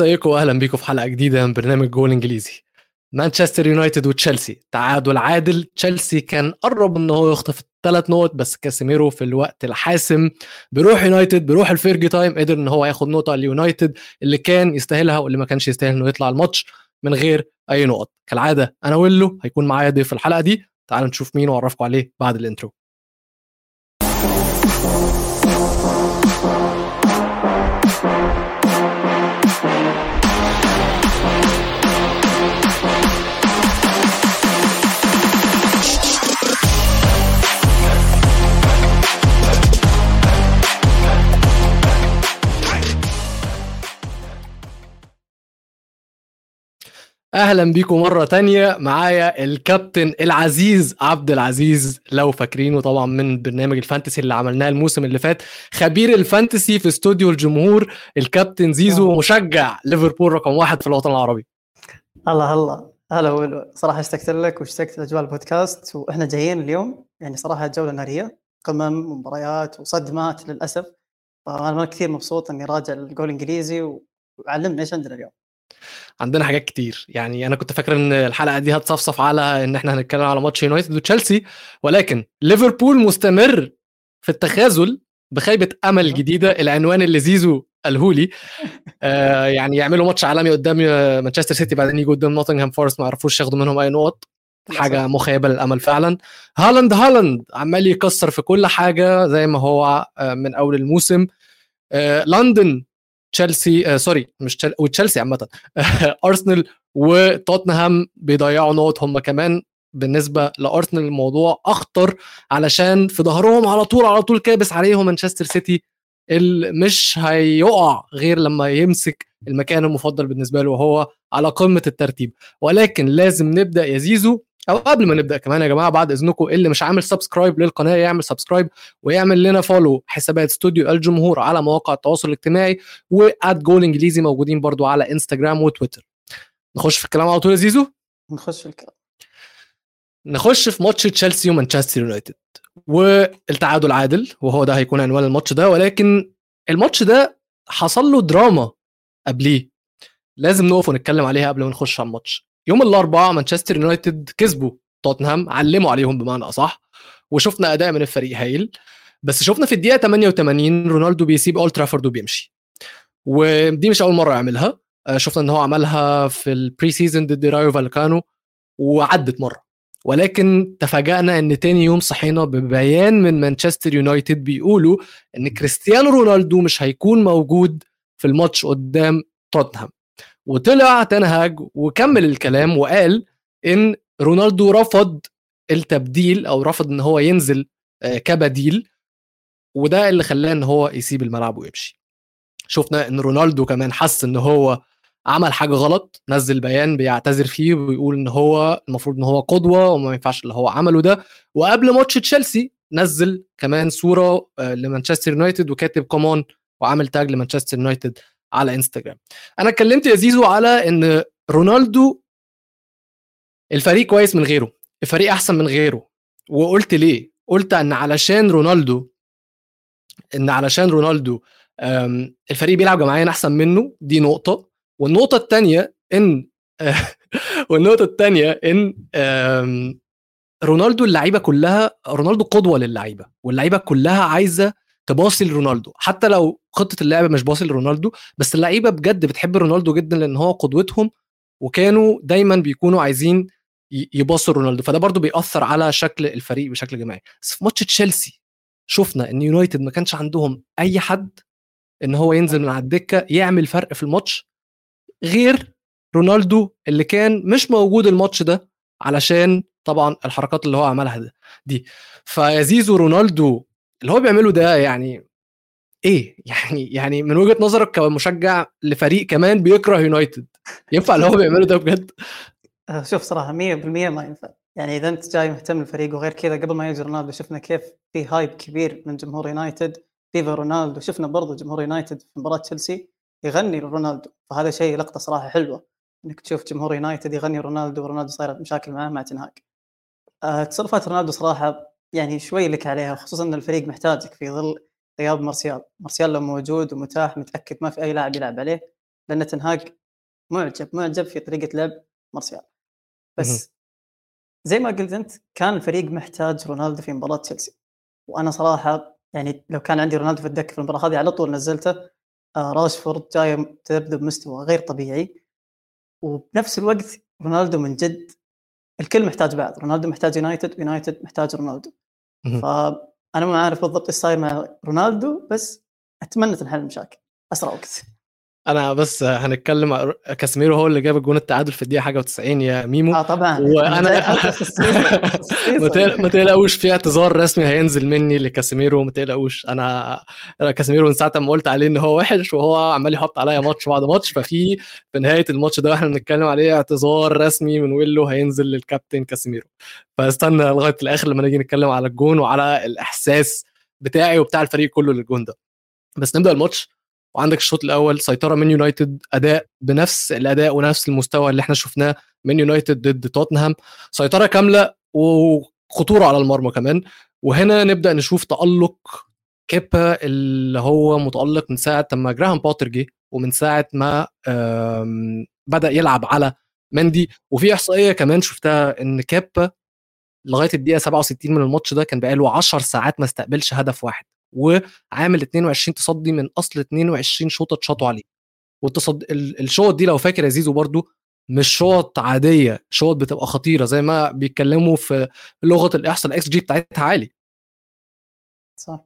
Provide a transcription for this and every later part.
ازيكم واهلا بيكم في حلقة جديدة من برنامج جول انجليزي. مانشستر يونايتد وتشيلسي. تعادل عادل. تشيلسي كان قرب إن هو يخطف الثلاث نقط بس كاسيميرو في الوقت الحاسم. بيروح يونايتد بيروح ال Fergie time قدر إن هو ياخد نقطة ليونايتد اللي كان يستاهلها واللي ما كانش يستاهل إنه يطلع الماتش من غير أي نقط. كالعادة أنا ويلو هيكون معايا ضيف الحلقة دي. تعالوا نشوف مين وأعرفكم عليه بعد ال intro أهلا بيكم مرة تانية. معايا الكابتن العزيز عبد العزيز لو فاكرينه طبعا من برنامج ال fantasy اللي عملناه الموسم اللي فات. خبير ال fantasy في استوديو الجمهور الكابتن زيزو مشجع ليفربول رقم واحد في الوطن العربي. الله الله هلا صراحة اشتقت لك واشتقت لأجواء البودكاست وإحنا جايين اليوم. يعني صراحة جولة نارية قمم ومباريات وصدمات للأسف. فأنا كثير مبسوط إني راجع الجول الإنجليزي وعلمنا إيش عندنا اليوم. عندنا حاجات كتير. يعني أنا كنت فاكر إن الحلقة دي هتصفصف على إن إحنا هنتكلم على ماتش يونايتد وتشيلسي ولكن ليفربول مستمر في التخاذل بخيبة أمل. جديدة العنوان اللي زيزو قاله لي. آه يعني يعملوا ماتش عالمي قدام مانشستر سيتي بعدين يجوا قدام نوتنغهام فورست ما يعرفوش ياخدوا منهم أي نقط. حاجة مخيبة للأمل فعلا. هالاند هالاند عمال يكسر في كل حاجة زي ما هو آه، من أول الموسم. آه لندن تشيلسي آه sorry مش تشل... وتشيلسي عامة. أرسنال وتوتنهام بيضيعوا نقط. هم كمان بالنسبة لأرسنال الموضوع أخطر علشان في ظهرهم على طول على طول كابس عليهم مانشستر سيتي اللي مش هيقع غير لما يمسك المكان المفضل بالنسبة له وهو على قمة الترتيب. ولكن لازم نبدأ يا زيزو أو قبل ما نبدأ كمان يا جماعة بعد إذنكم اللي مش عامل subscribe للقناة يعمل subscribe ويعمل لنا follow حسابات استوديو الجمهور على مواقع التواصل الاجتماعي و at جول إنجليزي موجودين برضو على انستجرام وتويتر نخش في الكلام على طول يا زيزو؟ نخش في الكلام. نخش في ماتش تشيلسي ومانشستر يونايتد. والتعادل عادل وهو ده هيكون عنوان الماتش ده ولكن الماتش ده حصل له دراما قبليه. لازم نقف ونتكلم عليها قبل ما نخش على الماتش. يوم الأربعاء مانشستر يونايتد كسبوا توتنهام علموا عليهم بمعنى أصح وشفنا أداء من الفريق هايل. بس شفنا في الدقيقة 88 رونالدو بيسيب أولد ترافورد وبيمشي. ودي مش أول مرة يعملها. آه، شفنا إن هو عملها في ال pre season ضد رايو فاليكانو وعدت مرة. ولكن تفاجأنا إن تاني يوم صحينا ببيان من مانشستر يونايتد بيقولوا إن كريستيانو رونالدو مش هيكون موجود في الماتش قدام توتنهام. وطلع تنهاج وكمل الكلام وقال إن رونالدو رفض التبديل أو رفض إن هو ينزل آه، كبديل وده اللي خلاه إن هو يسيب الملعب ويمشي. شفنا إن رونالدو كمان حس إن هو عمل حاجة غلط نزل بيان بيعتذر فيه وبيقول إن هو المفروض إن هو قدوة وما ينفعش اللي هو عمله ده. وقبل ماتش تشيلسي نزل كمان صورة آه، لمانشستر يونايتد وكاتب come on وعامل تاج لمانشستر يونايتد. على انستغرام أنا اتكلمت يا زيزو على إن رونالدو الفريق كويس من غيره الفريق أحسن من غيره وقلت ليه؟ قلت إن علشان رونالدو إن علشان رونالدو الفريق بيلعب جماعيا أحسن منه دي نقطة. والنقطة الثانية إن والنقطة الثانية إن رونالدو اللعيبة كلها رونالدو قدوة للعيبة واللعيبة كلها عايزة تباصي لرونالدو حتى لو خطة اللعب مش باصي لرونالدو بس اللعيبة بجد بتحب رونالدو جدا لأن هو قدوتهم وكانوا دايما بيكونوا عايزين يباصوا رونالدو. فده برضو بيأثر على شكل الفريق بشكل جماعي. بس في ماتش تشيلسي شفنا إن يونايتد ما كانش عندهم أي حد إن هو ينزل من على الدكة يعمل فرق في الماتش غير رونالدو اللي كان مش موجود الماتش ده علشان طبعا الحركات اللي هو عملها دي. فيا زيزو رونالدو اللي هو بيعمله ده يعني إيه؟ يعني يعني من وجهة نظرك كمشجع لفريق كمان بيكره يونايتد ينفع اللي هو بيعمله ده بجد؟ آه، شوف صراحة 100% ما ينفع. يعني إذا أنت جاي مهتم بالفريق وغير كذا قبل ما يجي رونالدو شفنا كيف في hype كبير من جمهور يونايتد viva رونالدو شفنا برضو جمهور يونايتد في مباراة تشيلسي يغني لرونالدو. فهذا شيء لقطة صراحة حلوة إنك تشوف جمهور يونايتد يغني رونالدو ورونالدو صايرة مشاكل معاه مع تنهاك آه، تصرفات رونالدو صراحة يعني شوي لك عليها خصوصا إن الفريق محتاجك في ظل غياب مارسيال، مارسيال لو موجود ومتاح متأكد ما في أي لاعب يلعب عليه لأن تنهاج معجب معجب في طريقة لعب مارسيال. بس زي ما قلت أنت كان الفريق محتاج رونالدو في مباراة تشيلسي. وأنا صراحة يعني لو كان عندي رونالدو في الدكة في المباراة هذه على طول نزلته آه راشفورد جاي تبدو بمستوى غير طبيعي. وبنفس الوقت رونالدو من جد الكل محتاج بعض. رونالدو محتاج يونايتد يونايتد محتاج رونالدو. فأنا ما عارف بالضبط إيش صاير مع رونالدو بس أتمنى تنحل المشاكل. أسرع وقت. أنا بس هنتكلم كاسميرو هو اللي جاب الجون التعادل في الدقيقة حاجة و90 يا ميمو. آه طبعا. وأنا ما تقلقوش في اعتذار رسمي هينزل مني لكاسيميرو ما تقلقوش. أنا كاسيميرو من ساعة ما قلت عليه إن هو وحش وهو عمال يحط عليا ماتش بعد ماتش ففي في نهاية الماتش ده وإحنا بنتكلم عليه اعتذار رسمي من ويلو هينزل للكابتن كاسيميرو فاستنى لغاية الآخر لما نيجي نتكلم على الجون وعلى الإحساس بتاعي وبتاع الفريق كله للجون ده. بس نبدأ الماتش. وعندك الشوط الأول سيطرة من يونايتد أداء بنفس الأداء ونفس المستوى اللي إحنا شفناه من يونايتد ضد توتنهام. سيطرة كاملة وخطورة على المرمى كمان. وهنا نبدأ نشوف تألق كيبا اللي هو متألق من ساعة لما جراهام بوتر جه ومن ساعة ما بدأ يلعب على مندي. وفي إحصائية كمان شفتها إن كيبا لغاية الدقيقة 67 من الماتش ده كان بقاله 10 ساعات ما استقبلش هدف واحد. وعامل 22 تصدي من أصل 22 شوطة اتشاطوا عليه. والتصد الشوط دي لو فاكر يا زيزو برضو مش شوط عادية شوط بتبقى خطيرة زي ما بيتكلموا في لغة الإحصاء ال XG بتاعتها عالي. صح.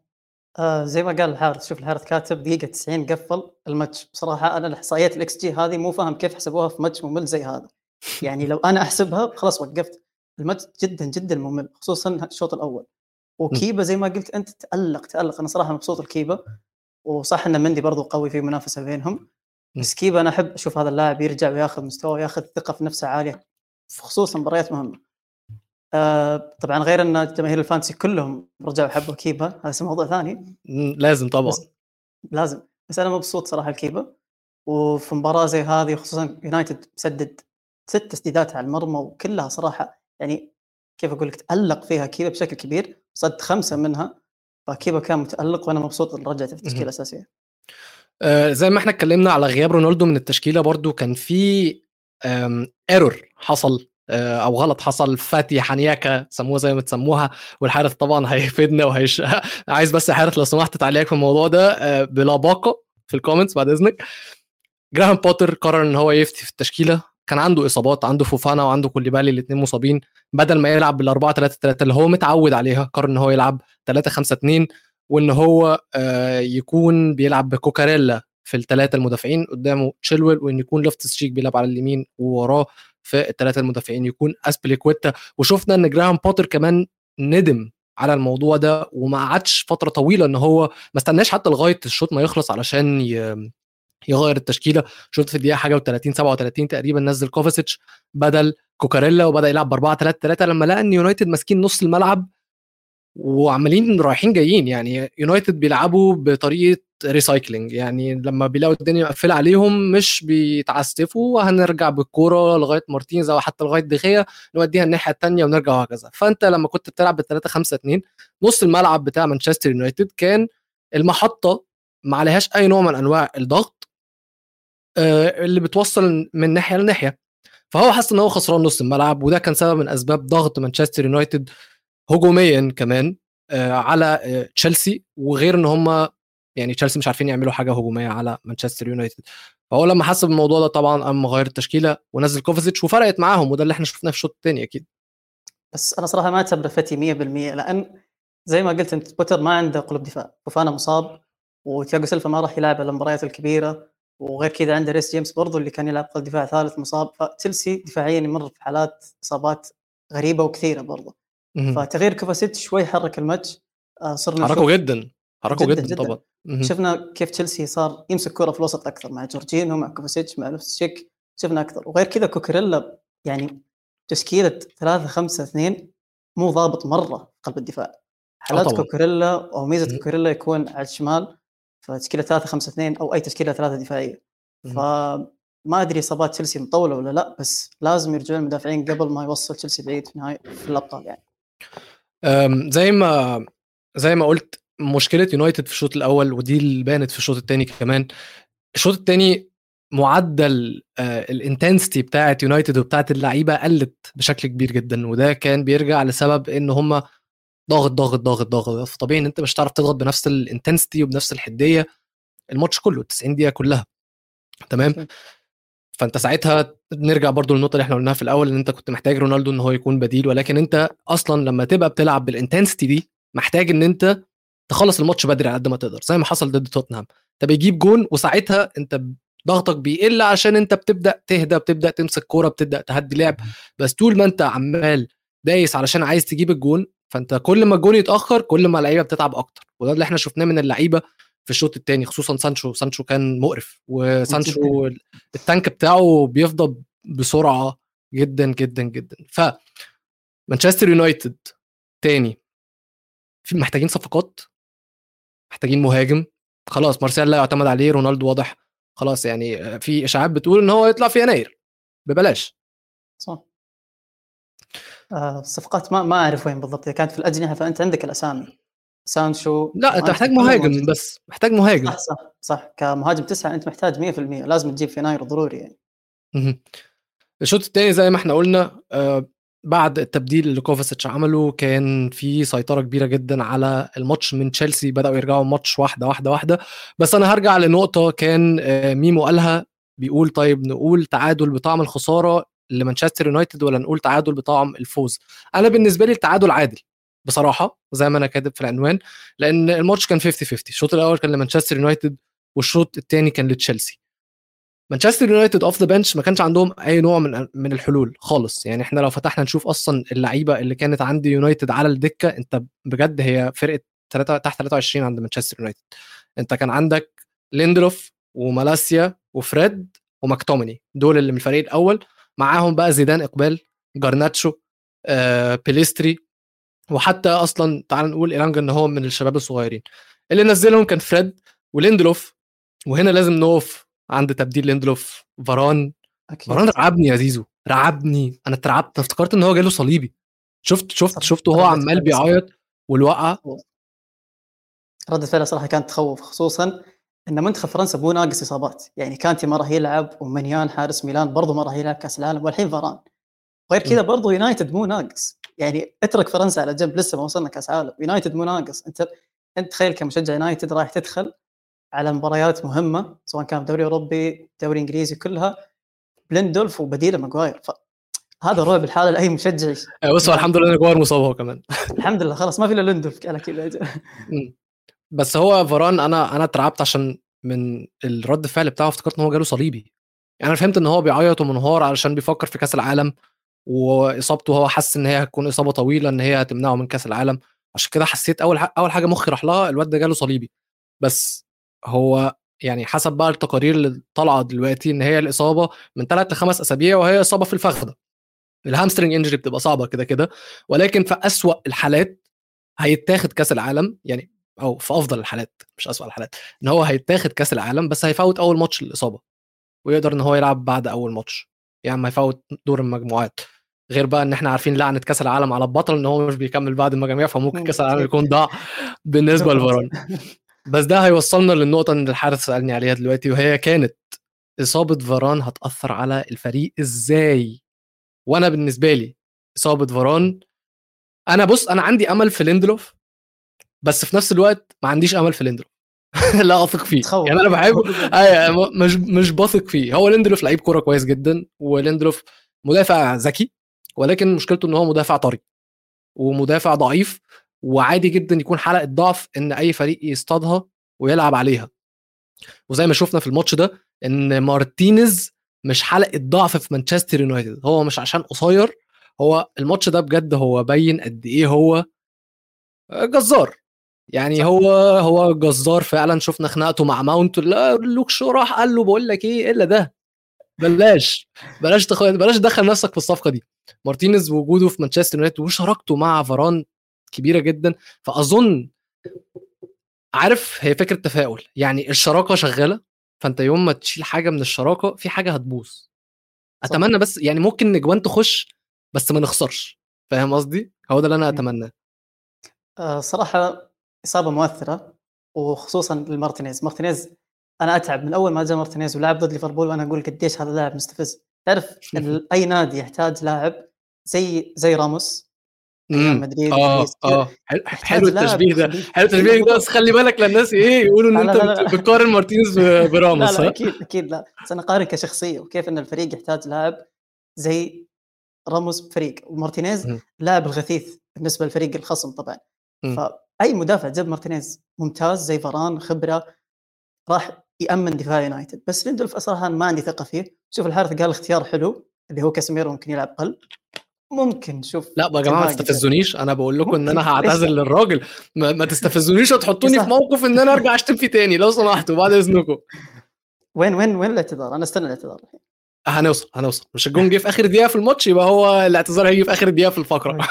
آه زي ما قال الحارث شوف الحارث كاتب دقيقة 90 قفل الماتش. بصراحة أنا الإحصائيات ال XG هذه مو فاهم كيف حسبوها في ماتش ممل زي هذا. يعني لو أنا أحسبها خلاص وقفت. الماتش جدا جدا ممل خصوصا الشوط الأول. وكيبا زي ما قلت أنت تألق تألق. أنا صراحة مبسوط لكيبا وصح إن مندي برضو قوي في منافسة بينهم. بس كيبا أنا أحب أشوف هذا اللاعب يرجع وياخذ مستوى وياخذ ثقة في نفسه عالية خصوصا مباريات مهمة. آه طبعا غير إن جماهير ال fantasy كلهم رجعوا يحبوا كيبا هذا موضوع ثاني. لازم طبعا. بس لازم. بس أنا مبسوط صراحة لكيبا وفي مباراة زي هذه خصوصا يونايتد سدد ست تسديدات على المرمى وكلها صراحة يعني كيف أقول لك تألق فيها كيبا بشكل كبير صد خمسة منها فكيبا كان متألق وأنا مبسوط ان رجعت في التشكيلة الأساسية. آه زي ما إحنا اتكلمنا على غياب رونالدو من التشكيلة برضو كان في error حصل آه أو غلط حصل فاتي حنياكا سموها زي ما تسموها والحارث طبعا هيفيدنا وهيش عايز بس حارث لو سمحت تعليقك في الموضوع ده آه بلباقه في ال comments بعد إذنك. جراهام بوتر قرر إن هو يفتي في التشكيلة كان عنده إصابات عنده فوفانا وعنده كوليبالي الاثنين مصابين. بدل ما يلعب بال 4 3 3 اللي هو متعود عليها قرر إن هو يلعب 3 5 2 وإن هو يكون بيلعب بكوكاريلا في الثلاثه المدافعين قدامه تشيلويل وإن يكون لوفتس تشيك بيلعب على اليمين ووراه في الثلاثه المدافعين يكون أسبليكويتا. وشفنا إن جراهام بوتر كمان ندم على الموضوع ده وما قعدش فترة طويلة إن هو ما استناش حتى لغاية الشوط ما يخلص علشان يغير التشكيلة. شفت في الدقيقة حاجة و30 37 تقريبا نزل كوفاسيتش بدل كوكاريلا وبدأ يلعب ب 4 3 3 لما لقى إن يونايتد ماسكين نص الملعب وعمالين رايحين جايين. يعني يونايتد بيلعبوا بطريقة recycling يعني لما بيلاقوا الدنيا مقفلة عليهم مش بيتعسفوا وهنرجع بالكورة لغاية مارتينز أو حتى لغاية دخيا نوديها الناحية الثانية ونرجع وهكذا. فأنت لما كنت بتلعب بال 3 5 2 نص الملعب بتاع مانشستر يونايتد كان المحطة ما عليهاش أي نوع من أنواع الضغط. اللي بتوصل من ناحية لناحية. فهو حس إن هو خسران نص الملعب وده كان سبب من أسباب ضغط مانشستر يونايتد هجوميا كمان على تشيلسي وغير إن هم يعني تشيلسي مش عارفين يعملوا حاجة هجومية على مانشستر يونايتد. فهو لما حس بالموضوع ده طبعا قام غير التشكيلة ونزل كوفازيتش وفرقت معاهم وده اللي إحنا شفناه في الشوط الثاني أكيد. بس أنا صراحة ما اعتبره فتي 100% لأن زي ما قلت أنت بوتر ما عنده قلوب دفاع فوفانا مصاب وتياجو سيلفا ما راح يلعب المباريات الكبيرة. وغير كذا عنده ريس جيمس برضو اللي كان يلعب قلب دفاع ثالث مصاب. فتشيلسي دفاعيا يمر في حالات إصابات غريبة وكثيرة برضو. فتغيير كوفاسيتش شوي حرك الماتش. صرنا حركوا جدا. حركوا جدا, جداً, طبعا. شفنا كيف تشيلسي صار يمسك كرة في الوسط أكثر مع جورجينو مع كوفاسيتش مع شيك شفنا أكثر. وغير كذا كوكريلا يعني تشكيلة 3 5 2 مو ضابط مرة قلب الدفاع. حالات كوكريلا أو ميزة كوكريلا يكون على الشمال. فتشكيلة 3 5 2 أو أي تشكيلة ثلاثة دفاعية. فما أدري اصابات تشيلسي مطولة ولا لا بس لازم يرجعون المدافعين قبل ما يوصل تشيلسي بعيد في نهاية في الابطال يعني. زي ما زي ما قلت مشكلة يونايتد في الشوط الأول ودي اللي بانت في الشوط الثاني كمان. الشوط الثاني معدل ال intensity بتاعت يونايتد وبتاعت اللعيبة قلت بشكل كبير جدا وده كان بيرجع لسبب إن هم ضاغط ضاغط ضاغط ضاغط. فطبيعي إن أنت مش هتعرف تضغط بنفس ال intensity وبنفس الحدية الماتش كله 90 دقيقة كلها. تمام؟ فأنت ساعتها نرجع برضو للنقطة اللي إحنا قلناها في الأول إن أنت كنت محتاج رونالدو إن هو يكون بديل ولكن أنت أصلا لما تبقى بتلعب بال intensity دي محتاج إن أنت تخلص الماتش بدري على قد ما تقدر زي ما حصل ضد توتنهام. أنت بيجيب جون وساعتها أنت ضغطك بيقل عشان أنت بتبدأ تهدى بتبدأ تمسك كورة بتبدأ تهدي لعب. بس طول ما أنت عمال دايس علشان عايز تجيب الجون فأنت كل ما الجون يتأخر كل ما اللعيبة بتتعب أكتر. وده اللي إحنا شفناه من اللعيبة في الشوط الثاني خصوصا سانشو. سانشو كان مقرف وسانشو ال tank بتاعه بيفضى بسرعة جدا جدا جدا. ف مانشستر يونايتد تاني. في محتاجين صفقات محتاجين مهاجم. خلاص مارسيال لا يعتمد عليه رونالدو واضح. خلاص يعني في إشاعات بتقول إن هو يطلع في يناير. ببلاش. صح. آه الصفقات ما ما أعرف وين بالضبط. إذا كانت في الأجنحة فأنت عندك الأسامي. سانشو لا انت محتاج مهاجم بس محتاج مهاجم. صح صح صح. كمهاجم تسعة أنت محتاج 100% لازم تجيب في يناير ضروري يعني. الشوط الثاني زي ما إحنا قلنا آه بعد التبديل اللي كوفاسيتش عمله كان في سيطرة كبيرة جدا على الماتش من تشيلسي. بدأوا يرجعوا الماتش واحدة واحدة واحدة. بس أنا هرجع لنقطة كان آه ميمو قالها بيقول طيب نقول تعادل بطعم الخسارة. لمانشستر يونايتد ولا نقول تعادل بطعم الفوز. أنا بالنسبة لي التعادل عادل بصراحة زي ما أنا كاتب في العنوان لأن الماتش كان 50 50 الشوط الأول كان لمانشستر يونايتد والشوط الثاني كان لتشيلسي. مانشستر يونايتد off the bench ما كانش عندهم أي نوع من من الحلول خالص. يعني إحنا لو فتحنا نشوف أصلا اللعيبة اللي كانت عند يونايتد على الدكة أنت بجد هي فرقة 3 تحت 23 عند مانشستر يونايتد. أنت كان عندك ليندلوف ومالاسيا وفريد وماكتوميني. دول اللي من الفريق الأول. معاهم بقى زيدان إقبال جارناتشو آه، بيليستري وحتى أصلا تعال نقول إيلانجا إن هو من الشباب الصغيرين. اللي نزلهم كان فريد وليندلوف وهنا لازم نقف عند تبديل ليندلوف. فاران أكيد. فاران رعبني يا زيزو رعبني. أنا اترعبت افتكرت إن هو جاله صليبي. شفت شفت شفته وهو عمال بيعيط والوقعة. ردة فعله صراحة كانت تخوف خصوصا ان منتخب فرنسا مو ناقص إصابات. يعني كانتي ما راح يلعب ومنيان حارس ميلان برضه ما راح يلعب كأس العالم والحين فاران. غير كذا برضه يونايتد مو ناقص. يعني اترك فرنسا على جنب لسه ما وصلنا كأس عالم يونايتد مو ناقص. أنت أنت تخيل كمشجع يونايتد رايح تدخل على مباريات مهمة سواء كان دوري أوروبي دوري إنجليزي كلها بلندولف وبديله ماجواير ف... هذا رعب الحالة لأي مشجع. بس الحمد لله ماجواير مصاب هو كمان. الحمد لله خلاص ما في إلا لندولف. على كذا بس هو فاران أنا أنا اترعبت عشان من الرد الفعل بتاعه افتكرت إن هو جاله صليبي. يعني أنا فهمت إن هو بيعيط ومنهار علشان بيفكر في كأس العالم وإصابته هو حس إن هي هتكون إصابة طويلة إن هي هتمنعه من كأس العالم. عشان كده حسيت أول أول حاجة مخي راح لها الواد ده جاله صليبي. بس هو يعني حسب بقى التقارير اللي طالعة دلوقتي إن هي الإصابة من ثلاث لخمس أسابيع وهي إصابة في الفخذة. ال hamstring injury بتبقى صعبة كده كده. ولكن في أسوأ الحالات هيتاخد كأس العالم. يعني أو في أفضل الحالات مش اسوء الحالات إن هو هيتاخد كأس العالم بس هيفوت أول ماتش الاصابه ويقدر إن هو يلعب بعد أول ماتش يعني ما يفوت دور المجموعات غير بقى إن إحنا عارفين لعنة كأس العالم على البطل إن هو مش بيكمل بعد المجاميع فممكن كأس العالم يكون ضاع بالنسبة لفاران بس ده هيوصلنا للنقطة اللي الحارث سألني عليها دلوقتي وهي كانت إصابة فاران هتأثر على الفريق إزاي؟ وأنا بالنسبة لي إصابة فاران أنا بص أنا عندي أمل في ليندلوف بس في نفس الوقت ما عنديش امل في ليندلوف لا اثق فيه. تخوف. يعني أنا بحبه. أيوة مش مش بثق فيه. هو ليندلوف لعيب كورة كويس جدا وليندلوف مدافع ذكي ولكن مشكلته إن هو مدافع طري ومدافع ضعيف وعادي جدا يكون حلقة ضعف إن أي فريق يصطادها ويلعب عليها. وزي ما شفنا في الماتش ده إن مارتينيز مش حلقة ضعف في مانشستر يونايتد. هو مش عشان قصير هو الماتش ده بجد هو بين قد إيه هو جزار. يعني صح. هو هو جزار فعلا شفنا خناقته مع ماونت. لا لوك شو راح قال له بقول لك إيه إلا ده. بلاش. بلاش تخ... بلاش تدخل نفسك في الصفقة دي. مارتينيز وجوده في مانشستر يونايتد وشراكته مع فاران كبيرة جدا. فأظن عارف هي فكرة تفاؤل. يعني الشراكة شغالة فأنت يوم ما تشيل حاجة من الشراكة في حاجة هتبوظ. أتمنى بس يعني ممكن جوان تخش بس ما نخسرش. فاهم قصدي؟ هو ده اللي أنا أتمناه. آه، صراحة إصابة مؤثرة وخصوصا لمارتينيز. مارتينيز أنا أتعب من أول ما جاء مارتينيز ولعب ضد ليفربول وأنا أقول قديش هذا لاعب مستفز. تعرف أي نادي يحتاج لاعب زي زي راموس مدريد آه آه. حلو التشبيه ده. حلو التشبيه ده بس خلي بالك للناس إيه يقولوا إن أنت بتقارن مارتينيز براموس لا لا أكيد أكيد لا. بس أنا قارن كشخصية وكيف إن الفريق يحتاج لاعب زي راموس بفريق ومارتينيز لاعب الغثيث بالنسبة للفريق الخصم طبعا. فاي مدافع جاب مارتينيز ممتاز زي فاران خبرة راح يأمن دفاع يونايتد. بس ليندولف صراحة ما عندي ثقة فيه. شوف الحارث قال اختيار حلو اللي هو كاسيميرو ممكن يلعب قلب ممكن شوف لا يا جماعة ما تستفزونيش. أنا بقول لكم إن أنا هعتذر للراجل. ما, ما تستفزونيش وتحطوني في موقف إن أنا أرجع أشتم فيه تاني. لو سمحتوا بعد إذنكم. وين وين وين الاعتذار؟ أنا استنى الاعتذار الحين. هنوصل هنوصل. مش الجون جه في آخر دقيقة في الماتش يبقى هو الاعتذار هيجي في آخر دقيقة في الفقرة.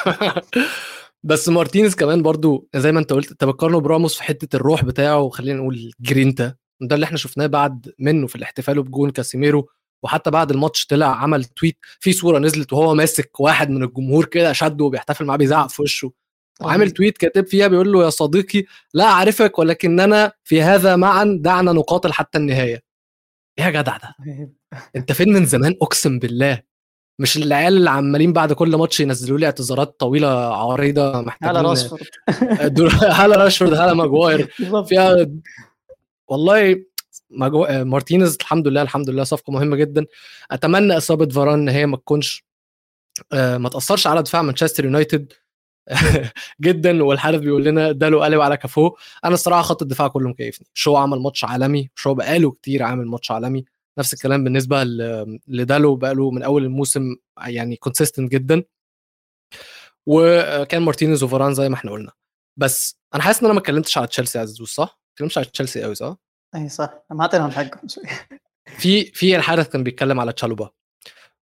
بس مارتينيز كمان برضو زي ما انت قلت انت بتقارنه براموس في حتة الروح بتاعه خلينا نقول جرينتا. ده اللي إحنا شفناه بعد منه في الاحتفال بجون كاسيميرو. وحتى بعد الماتش طلع عمل tweet في صورة نزلت وهو ماسك واحد من الجمهور كده شده وبيحتفل معاه بيزعق في وشه. وعامل tweet كاتب فيها بيقول له يا صديقي لا أعرفك ولكننا في هذا معا دعنا نقاتل حتى النهاية. إيه يا جدع ده؟ أنت فين من زمان؟ أقسم بالله. مش العيال اللي عمالين بعد كل ماتش ينزلوا لي اعتذارات طويلة عريضة محتاجين هلا راشفورد. هلا راشفورد هلا ماجواير. فيها والله مجو... مارتينيز الحمد لله الحمد لله صفقة مهمة جدا. أتمنى إصابة فاران إن هي ما تكونش آه، ما تأثرش على دفاع مانشستر يونايتد جدا والحارس بيقول لنا اداله قلب على كفه أنا الصراحة خط الدفاع كله مكيفني. شو عمل ماتش عالمي شو بقاله كتير عامل ماتش عالمي. نفس الكلام بالنسبة لدالو بقاله من أول الموسم يعني consistent جدا. وكان مارتينيز وفاران زي ما إحنا قلنا. بس أنا حاسس إن أنا ما اتكلمتش على تشيلسي يا عزوز صح؟ ما اتكلمتش على تشيلسي قوي صح؟ أي صح. ما اعطيناهم حقهم شوي في في الحارث كان بيتكلم على تشالوبا.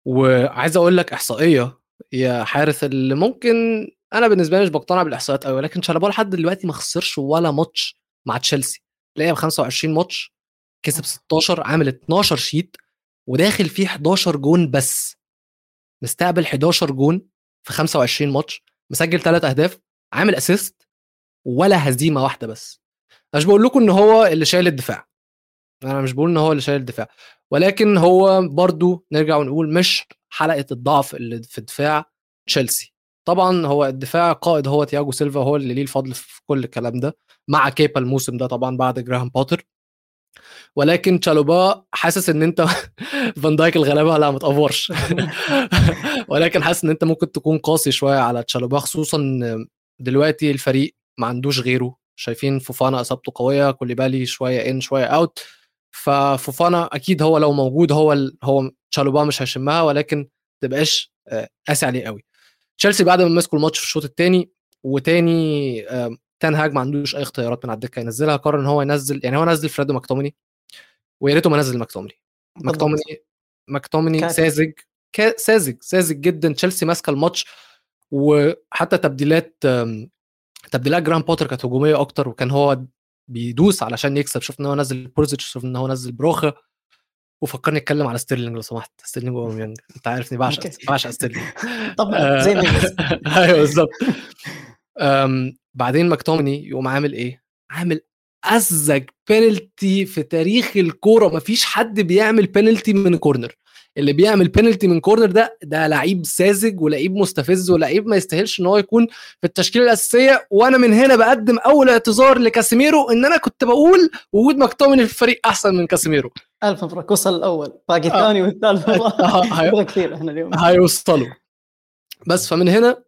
وعايز أقول لك إحصائية يا حارث اللي ممكن أنا بالنسبة لي مش بقتنع بالإحصائيات قوي ولكن تشالوبا لحد دلوقتي ما خسرش ولا ماتش مع تشيلسي. لعب 25 ماتش كسب 16 عامل 12 sheet وداخل فيه 11 جون بس. مستقبل 11 جون في 25 ماتش مسجل ثلاث أهداف عامل assist ولا هزيمة واحدة بس. مش بقول لكم إن هو اللي شايل الدفاع. أنا مش بقول إن هو اللي شايل الدفاع. ولكن هو برضو نرجع ونقول مش حلقة الضعف اللي في دفاع تشيلسي. طبعا هو الدفاع قائد هو تياجو سيلفا هو اللي ليه الفضل في كل الكلام ده مع كيبا الموسم ده طبعا بعد جراهام بوتر ولكن تشالوبا حاسس إن أنت فان دايك الغلابة لا ما تقفرش ولكن حاسس إن أنت ممكن تكون قاسي شوية على تشالوبا خصوصا دلوقتي الفريق ما عندوش غيره. شايفين فوفانا إصابته قوية كوليبالي شوية in شوية out ففوفانا أكيد هو لو موجود هو ال... هو تشالوبا مش هيشمها ولكن تبقاش آه، قاسي عليه قوي. تشيلسي بعد ما مسكوا الماتش في الشوط الثاني وتاني تان هاج ما عندوش أي اختيارات من على الدكة ينزلها قرر إن هو ينزل يعني هو نزل فريد وماكتوميني ويا ريته ما نزل ماكتوميني. ماكتوميني ماكتوميني ساذج ساذج ساذج جدا تشيلسي ماسكة الماتش وحتى تبديلات تبديلات جراهام بوتر كانت هجومية أكتر وكان هو بيدوس علشان يكسب. شفنا إن هو نزل بوليسيتش شفنا إن هو نزل بروخا وفكرني اتكلم على ستيرلينج لو سمحت. ستيرلينج واوباميانج أنت عارفني بعشق بعشق ستيرلينج. طبعا زي ما أيوه بالظبط بعدين ماكتوميني يقوم عامل إيه؟ عامل ازج بينالتي في تاريخ الكورة. مفيش حد بيعمل بينالتي من corner اللي بيعمل بينالتي من corner ده ده لعيب ساذج ولعيب مستفز ولعيب ما يستاهلش إن هو يكون في التشكيلة الأساسية. وأنا من هنا بقدم أول اعتذار لكاسيميرو إن أنا كنت بقول وجود ماكتوميني في الفريق أحسن من كاسيميرو. ألف مبروك. وصل الأول. باقي آه. الثاني والثالث. آه. كثير إحنا اليوم. هيوصلوا. بس فمن هنا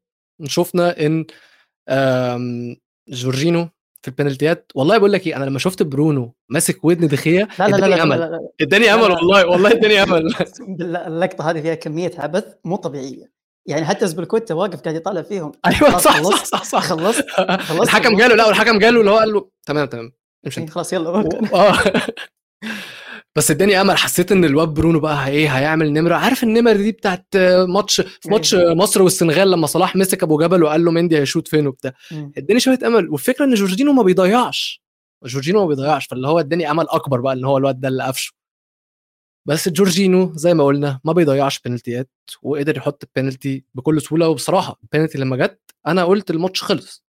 شفنا إن جورجينو في البنالتيات. والله بقول لك إيه أنا لما شفت برونو ماسك ودن دخيه لا لا اداني أمل. اداني أمل والله والله اداني أمل. اللقطة هذه فيها كمية عبث مو طبيعية. يعني حتى زبلكوتا واقف قاعد يطالع فيهم. أيوه صح صح صح صح. خلصت خلصت الحكم قال له لا والحكم قال له اللي هو قال له تمام تمام امشي إيه، خلاص يلا آه. بس اداني أمل. حسيت إن الواد برونو بقى إيه هيعمل نمرة. عارف النمر دي بتاعت ماتش في ماتش مصر والسنغال لما صلاح مسك أبو جبل وقال له مندي هيشوط فين وبتاع. اداني شوية أمل. والفكرة إن جورجينو ما بيضيعش. جورجينو ما بيضيعش. فاللي هو اداني أمل أكبر بقى إن هو الواد ده اللي قفشه. بس جورجينو زي ما قلنا ما بيضيعش بينالتيات وقدر يحط البينالتي بكل سهولة. وبصراحة البينالتي لما جت أنا قلت الماتش خلص.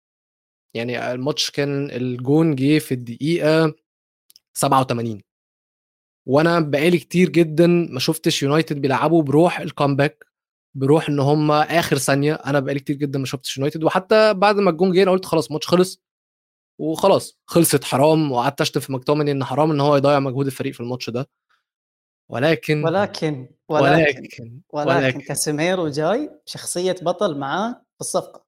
يعني الماتش كان الجون جه في الدقيقة 87 وأنا بقالي كتير جدا ما شفتش يونايتد بيلعبوا بروح ال comeback بروح إن هم آخر ثانية. أنا بقالي كتير جدا ما شفتش يونايتد وحتى بعد ما الجون جه أنا قلت خلاص الماتش خلص وخلاص خلصت حرام وقعدت أشتم في ماكتوميني إن حرام إن هو يضيع مجهود الفريق في الماتش ده. ولكن ولكن ولكن ولكن, ولكن, ولكن. كاسيميرو جاي بشخصيه بطل معاه في الصفقة.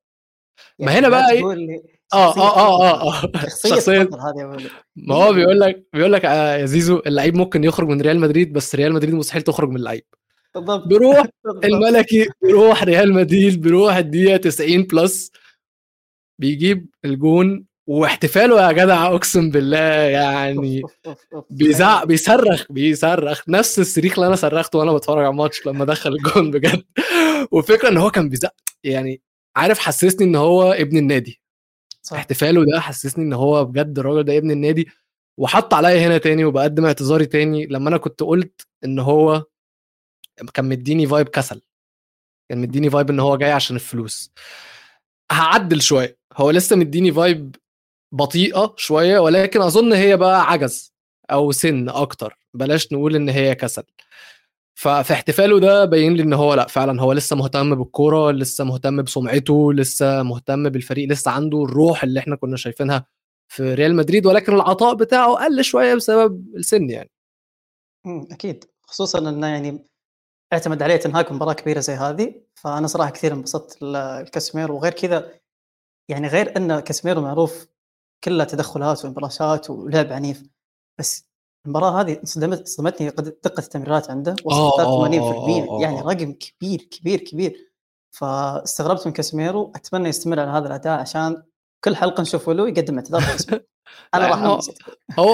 ما هنا بقى إيه؟ آه شخصية آه آه آه. آه شخصية هذه. ما هو بيقول لك بيقول لك آه يا زيزو اللعيب ممكن يخرج من ريال مدريد بس ريال مدريد مستحيل تخرج من اللعيب بالضبط بيروح. الملكي بيروح ريال مدريد بيروح الدقيقة 90 plus بيجيب الجون واحتفاله يا جدع أقسم بالله يعني. بيزعق بيصرخ بيصرخ نفس الصريخ اللي أنا صرخته وأنا بتفرج على الماتش لما دخل الجون بجد والفكرة إن هو كان بيزعق يعني عارف حسسني إن هو ابن النادي صح. احتفاله ده حسسني إن هو بجد الراجل ده ابن النادي وحط عليا هنا تاني وبقدم اعتذاري تاني لما أنا كنت قلت إن هو كان مديني vibe كسل. كان مديني vibe إن هو جاي عشان الفلوس. هعدل شوية. هو لسه مديني vibe بطيئة شوية ولكن أظن هي بقى عجز أو سن أكتر. بلاش نقول إن هي كسل. ففي احتفاله ده باين لي إن هو لأ فعلا هو لسه مهتم بالكورة لسه مهتم بسمعته لسه مهتم بالفريق لسه عنده الروح اللي إحنا كنا شايفينها في ريال مدريد ولكن العطاء بتاعه قل شوية بسبب السن يعني. أكيد. خصوصا انه يعني أعتمد عليه تين هاج مباراة كبيرة زي هذه فأنا صراحة كثير انبسطت الكاسيميرو وغير كذا يعني غير إن كاسيميرو معروف كلها تدخلات وانبراشات ولعب عنيف بس المباراة هذه صدمت صدمتني قد- دقة التمريرات عنده آه، آه، وصلت آه، 80% آه، يعني آه. رقم كبير كبير كبير. فاستغربت من كاسيميرو أتمنى يستمر على هذا الأداء عشان كل حلقة نشوفه له يقدم اعتذار أنا راح هو-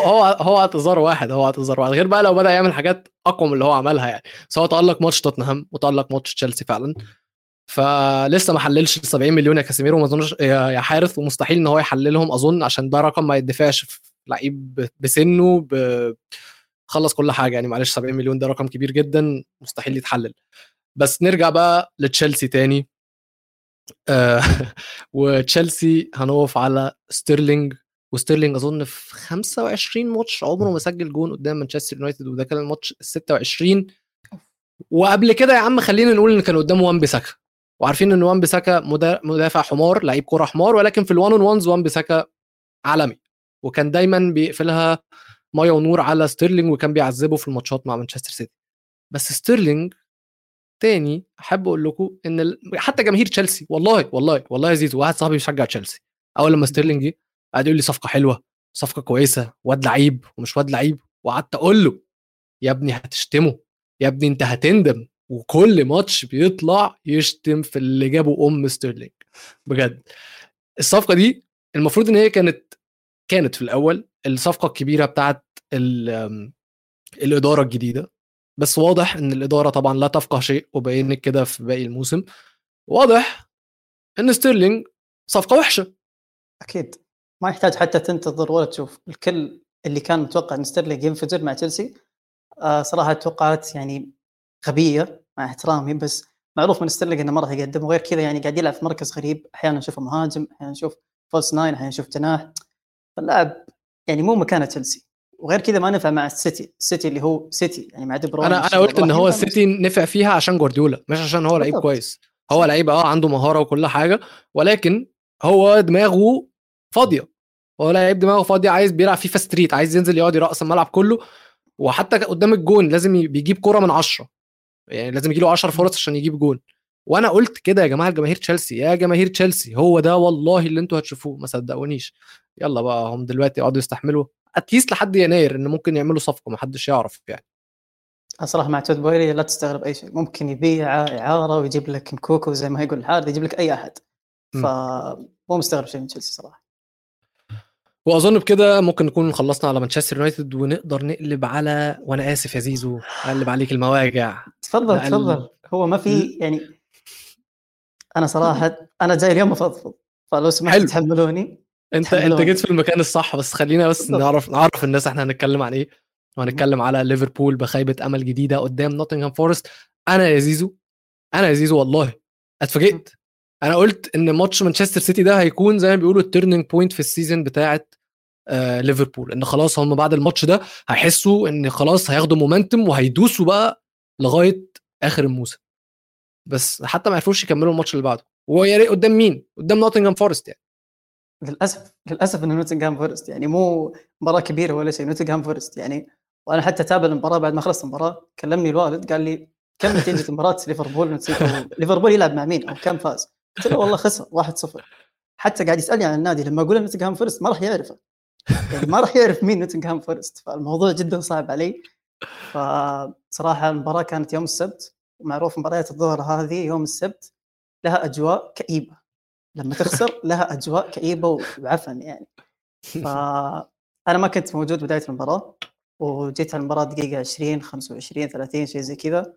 هو هو اعتذار واحد هو اعتذار واحد. غير بقى لو بدأ يعمل حاجات أقوى من اللي هو عملها يعني. سواء تألق ماتش توتنهام وتألق ماتش تشيلسي فعلا. فلسه ما حللش ال 70 مليون يا كاسيميرو ما اظنش يا حارث ومستحيل إن هو يحللهم. أظن عشان ده رقم ما يدفعش لعيب بسنه ب- خلص كل حاجة. يعني معلش 70 مليون ده رقم كبير جدا مستحيل يتحلل. بس نرجع بقى لتشيلسي تاني. آه، وتشيلسي هنقف على ستيرلينج. وستيرلينج أظن في 25 ماتش عمره ما سجل جون قدام مانشستر يونايتد وده كان الماتش ال 26 وقبل كده يا عم خلينا نقول إن كان قدامه وان بيساكا. وعارفين إن وان بيساكا مدا- مدافع حمار لعيب كوره حمار ولكن في ال one on ones وان بيساكا عالمي. وكان دايما بيقفلها مية ونور على ستيرلينج وكان بيعذبه في الماتشات مع مانشستر سيتي. بس ستيرلينج تاني أحب أقول لكم إن ال... حتى جماهير تشيلسي والله والله والله يا زيزو واحد صاحبي بيشجع تشيلسي. أول لما ستيرلينج جه قعد يقول لي صفقة حلوة صفقة كويسة واد لعيب ومش واد لعيب. وقعدت أقول له يا ابني هتشتمه يا ابني أنت هتندم. وكل ماتش بيطلع يشتم في اللي جابه أم ستيرلينج. بجد. الصفقة دي المفروض إن هي كانت كانت في الأول الصفقة الكبيرة بتاعت الإدارة الجديدة. بس واضح إن الإدارة طبعا لا تفقه شيء وبين كده في باقي الموسم. واضح إن ستيرلينج صفقة وحشة. أكيد. ما يحتاج حتى تنتظر ولا تشوف. الكل اللي كان متوقع إن ستيرلينج ينفجر مع تشيلسي آه صراحة توقعات يعني غبية مع احترامي بس معروف من ستيرلينج إنه ما راح يقدم وغير كذا يعني قاعد يلعب في مركز غريب. أحيانا نشوفه مهاجم أحيانا نشوف false nine أحيانا نشوف جناح فاللاعب يعني مو مكانه تشيلسي. وغير كذا ما نفع مع السيتي. السيتي اللي هو سيتي يعني مع دي بروين أنا أنا قلت إن هو السيتي نفع فيها عشان جوارديولا مش عشان هو لعيب. كويس. هو لعيب آه عنده مهارة وكل حاجة ولكن هو دماغه فاضية. هو لعيب دماغه فاضية عايز بيلعب FIFA Street عايز ينزل يقعد يرقص الملعب كله. وحتى قدام الجون لازم بيجيب كرة من عشرة. يعني لازم يجي له 10 فرص عشان يجيب جون. وأنا قلت كده يا جماعة الجماهير تشيلسي يا جماهير تشيلسي هو ده والله اللي أنتوا هتشوفوه ما صدقونيش. يلا بقى هم دلوقتي يقعدوا يستحملوا at least لحد يناير ان ممكن يعملوا صفقة ما حدش يعرف يعني. صراحة مع تود بويلي لا تستغرب أي شيء ممكن يبيع إعارة ويجيب لك نكوكو زي ما يقول الحارث يجيب لك أي أحد. فمو مستغرب شيء من تشيلسي صراحة. وأظن بكده ممكن نكون خلصنا على مانشستر يونايتد ونقدر نقلب على وأنا آسف يا زيزو أقلب عليك المواجع. تفضل تفضل. هو ما في يعني أنا صراحة أنا جاي اليوم افضفض فلو سمحت. تحملوني؟ أنت أنت. جيت في المكان الصح بس خلينا بس. نعرف نعرف الناس إحنا هنتكلم عن إيه. وهنتكلم على ليفربول بخيبة أمل جديدة قدام نوتنغهام فورست. أنا يا زيزو أنا يا زيزو والله اتفاجئت. أنا قلت إن ماتش مانشستر سيتي ده هيكون زي ما بيقولوا ال turning point في ال season بتاعه آه ليفربول. إن خلاص هم بعد الماتش ده هيحسوا إن خلاص هياخدوا momentum وهيدوسوا بقى لغاية آخر الموسم. بس حتى ما عرفوش يكملوا الماتش اللي بعده. ويا ريت قدام مين؟ قدام نوتنجهام فورست يعني. للأسف للأسف انه نوتنغهام فورست يعني مو مباراة كبيرة ولا شيء نوتنغهام فورست يعني. وأنا حتى أتابع المباراة بعد ما خلصت المباراة كلمني الوالد قال لي كم نتيجة مباراة ليفربول؟ ليفربول يلعب مع مين؟ أو كم فاز؟ قلت له والله خسر 1-0 حتى قاعد يسألني عن النادي لما أقول نوتنغهام فورست ما راح يعرفه. يعني ما راح يعرف مين نوتنغهام فورست فالموضوع جدا صعب علي. فصراحة المباراة كانت يوم السبت. ومعروف مباريات الظهر هذه يوم السبت لها أجواء كئيبة. لما تخسر لها أجواء كئيبة وعفن يعني. فانا ما كنت موجود بداية المباراة وجيت على المباراة دقيقة 20 25 30 شيء زي كذا.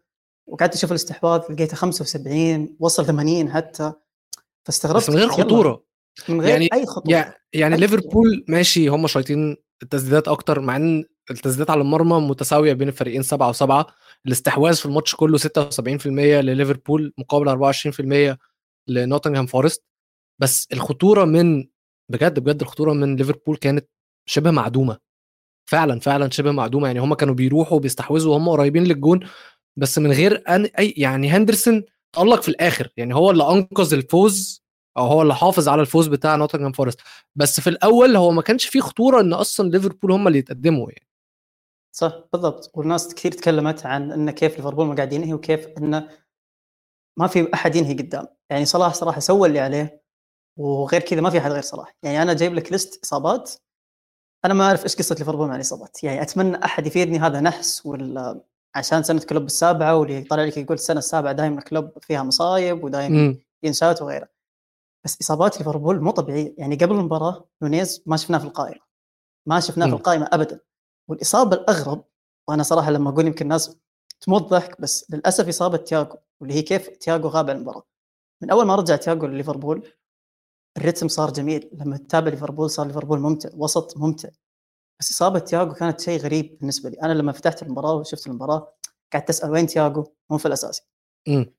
وقعدت أشوف الاستحواذ لقيته 75 وصل 80 حتى. فاستغربت. بس من غير خطورة. من غير يعني أي خطورة. يعني, يعني ليفربول ماشي هم شايطين التسديدات أكتر مع إن التسديدات على المرمى متساوية بين الفريقين 7 و7 الاستحواذ في الماتش كله 76% لليفربول مقابل 24% لنوتنغهام فورست. بس الخطورة من بجد بجد الخطورة من ليفربول كانت شبه معدومة. فعلا فعلا شبه معدومة. يعني هم كانوا بيروحوا بيستحوذوا وهم قريبين للجون بس من غير أن أي يعني هندرسون تألق في الآخر. يعني هو اللي أنقذ الفوز أو هو اللي حافظ على الفوز بتاع نوتنغهام فورست. بس في الأول هو ما كانش فيه خطورة إن أصلا ليفربول هم اللي يتقدموا يعني. صح بالضبط. والناس كثير تكلمت عن إن كيف ليفربول ما قاعد ينهي وكيف إنه ما في أحد ينهي قدام. يعني صلاح صراحة سوى اللي عليه وغير كذا ما في أحد غير صلاح. يعني أنا جايب لك list إصابات. أنا ما أعرف إيش قصة ليفربول مع الإصابات. يعني أتمنى أحد يفيدني هذا نحس ولا عشان سنة كلوب السابعة واللي يطلع لك يقول السنة السابعة دائما كلوب فيها مصايب ودائما ينشات وغيره. بس إصابات ليفربول مو طبيعية. يعني قبل المباراة نونيز ما شفناه في القائمة. ما شفناه في القائمة ابدا. والإصابة الأغرب وأنا صراحة لما أقول يمكن الناس تموت ضحك بس للأسف إصابة تياجو واللي هي كيف تياجو غاب عن المباراة. من أول ما رجع تياجو لليفربول الريتم صار جميل. لما تتابع ليفربول صار ليفربول ممتع وسط ممتع. بس إصابة تياجو كانت شيء غريب بالنسبة لي. أنا لما فتحت المباراة وشفت المباراة قعدت أسأل وين تياجو مو في الأساسي. امم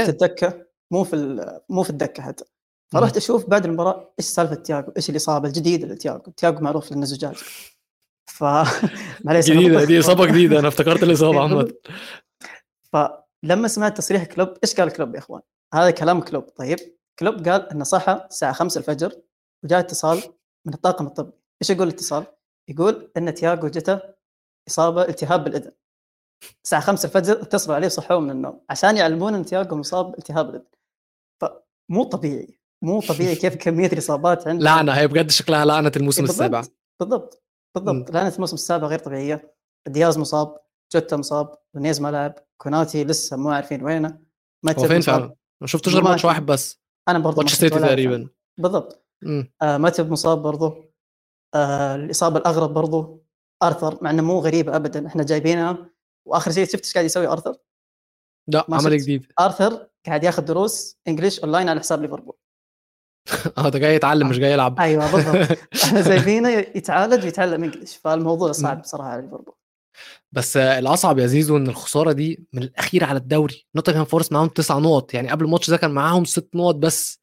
شفت الدكة؟ مو في مو في الدكة حتى. فرحت أشوف بعد المباراة إيش سالفة تياجو إيش الإصابة الجديدة لتياجو تياجو معروف لأنه زجاج. ف معليش جديدة دي إصابة جديدة أنا افتكرت الإصابة عامة. فلما سمعت تصريح كلوب إيش قال كلوب يا إخوان؟ هذا كلام كلوب. طيب كلوب قال انه صحى الساعة 5 الفجر وجاء اتصال من الطاقم الطبي. إيش يقول الاتصال؟ يقول إن تياجو جته إصابة التهاب بالإذن. الساعة 5 الفجر اتصلوا عليه صحوه من النوم عشان يعلمون إن تياجو مصاب التهاب الاذن فمو طبيعي مو طبيعي كيف كمية الإصابات عنده لعنة هي بجد شكلها لعنة الموسم بالضبط. السابع. بالضبط. بالضبط. لعنه الموسم السابع غير طبيعيه دياز مصاب جوتا مصاب نونيز ما لعب كوناتي لسه مو عارفين وينه. هو فين فعلا؟ ما شفتوش غير ماتش واحد بس. أنا برضه ماتش سيتي تقريبا. بالضبط. آه ماتيب مصاب برضه آه الإصابة الأغرب برضه أرثر مع إنه مو غريبه ابدا. إحنا جايبينها وآخر شيء شفت إيش قاعد يسوي أرثر؟ لا عمل جديد. أرثر قاعد ياخذ دروس English online على حساب ليفربول. آه ده جاي يتعلم مش جاي يلعب. أيوه بالضبط. إحنا جايبينه يتعالج ويتعلم English فالموضوع صعب بصراحة على ليفربول بس الأصعب يا زيزو إن الخسارة دي من الأخير على الدوري. نوتنغهام فورست معاهم تسع نقط. يعني قبل الماتش ده كان معاهم ست نقط بس.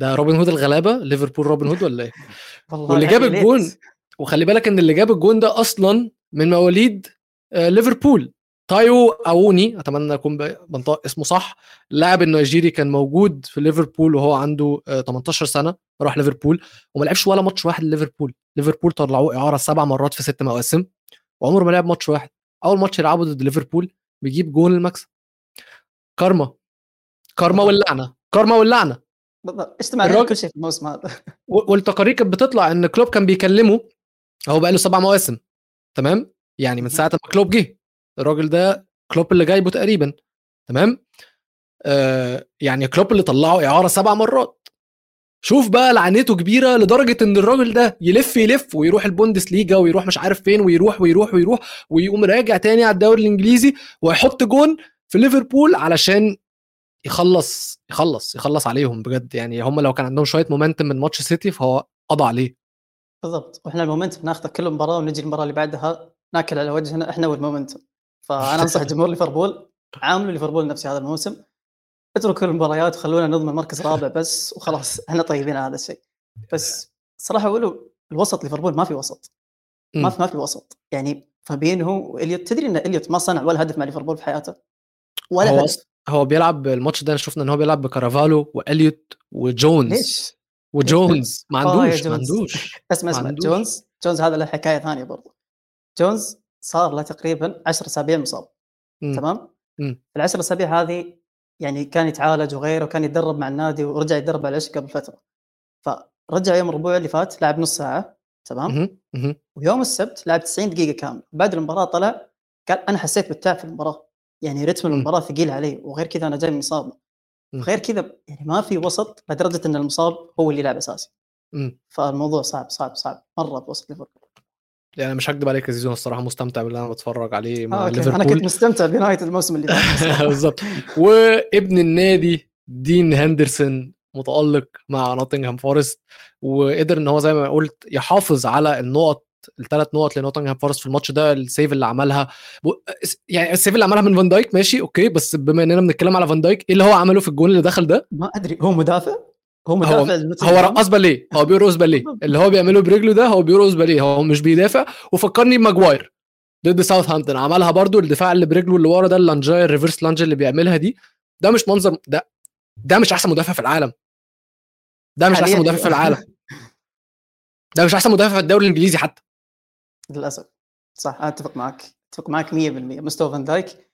ده روبن هود الغلابة؟ ليفربول روبن هود ولا إيه؟ واللي جاب الجون وخلي بالك إن اللي جاب الجون ده أصلا من مواليد ليفربول. تايو أونيي أتمنى اكون بنطق اسمه صح. اللاعب النيجيري كان موجود في ليفربول وهو عنده 18 سنة راح ليفربول. وما لعبش ولا ماتش واحد لليفربول ليفربول طلعوه إعارة سبع مرات في ست مواسم. وعمره ما لعب ماتش واحد. أول ماتش يلعبه ضد ليفربول بيجيب جول المكسب كارما. كارما واللعنه كارما واللعنه اجتمع الراجل... كل شيء في الموسم هذا. والتقارير كانت بتطلع إن كلوب كان بيكلمه. هو بقى له سبع مواسم. تمام؟ يعني من ساعة ما كلوب جه. الراجل ده كلوب اللي جايبه تقريبا تمام؟ آه يعني كلوب اللي طلعه إعارة سبع مرات. شوف بقى لعنته كبيرة لدرجة إن الراجل ده يلف يلف ويروح البوندس ليجا ويروح مش عارف فين ويروح ويروح ويروح ويقوم راجع تاني على الدوري الإنجليزي ويحط جون في ليفربول علشان يخلص يخلص يخلص عليهم بجد. يعني هم لو كان عندهم شوية momentum من ماتش سيتي فهو قضى عليه. بالضبط. وإحنا المومنتم ناخذه كل مباراة ونجي المباراة اللي بعدها ناكل على وجهنا إحنا والمومنتم. فأنا أنصح جمهور ليفربول عاملوا ليفربول نفسي هذا الموسم. اتركوا المباريات وخلونا نضمن مركز رابع بس وخلاص إحنا طيبين على هذا الشيء. بس صراحة اقولوا الوسط ليفربول ما في وسط. ما. في ما في وسط. يعني فابينهو واليوت تدري إن إليوت ما صنع ولا هدف مع ليفربول في حياته؟ ولا هو هدف. هو بيلعب الماتش ده شفنا إن هو بيلعب بكارافالو وإليوت وجونز. ليش؟ وجونز. ما آه عندوش ما جونز. عندوش. اسمع ما اسمع. جونز جونز هذا له حكاية ثانية برضو. جونز صار له تقريبا 10 أسابيع مصاب مم. تمام؟ مم. العشر أسابيع هذه يعني كان يتعالج وغيره وكان يتدرب مع النادي ورجع يتدرب على العشب قبل فترة فرجع يوم الربوع اللي فات لعب نص ساعة تمام؟ مهم. مهم. ويوم السبت لعب 90 دقيقة كاملة بعد المباراة طلع قال أنا حسيت بالتعب في المباراة يعني rhythm مم. المباراة ثقيل علي وغير كذا أنا جاي من إصابة مم. غير كذا يعني ما في وسط لدرجة إن المصاب هو اللي يلعب أساسي مم. فالموضوع صعب صعب صعب مرة بوسط ليفربول يعني مش هكدب عليك يا زيزو الصراحة مستمتع باللي أنا بتفرج عليه مع آه أوكي. أنا ليفربول. كنت مستمتع بنهايه الموسم اللي فات. بالظبط. وابن النادي دين هندرسون متألق مع نوتنغهام فورست وقدر إن هو زي ما قلت يحافظ على النقط الثلاث نقط لنوتنغهام فورست في الماتش ده ال save اللي عملها. ب- يعني ال save اللي عملها من فان دايك ماشي أوكي بس بما إننا بنتكلم على فان دايك إيه اللي هو عمله في الجون اللي دخل ده؟ ما أدري هو مدافع؟ هو هو مدافع هو رقص باليه. هو بيرقص باليه. اللي هو بيعمله برجله ده هو بيرقص باليه. هو مش بيدافع. وفكرني بماجواير ضد ساوثهامبتون. عملها برضو الدفاع اللي برجله اللي ورا ده ال lunge ال reverse lunge اللي بيعملها دي. ده مش منظر ده ده مش أحسن مدافع في العالم. ده مش أحسن مدافع في أيوة. العالم. ده مش أحسن مدافع في الدوري الإنجليزي حتى. للأسف. صح أنا أتفق معك. أتفق معك 100% مستوى فان دايك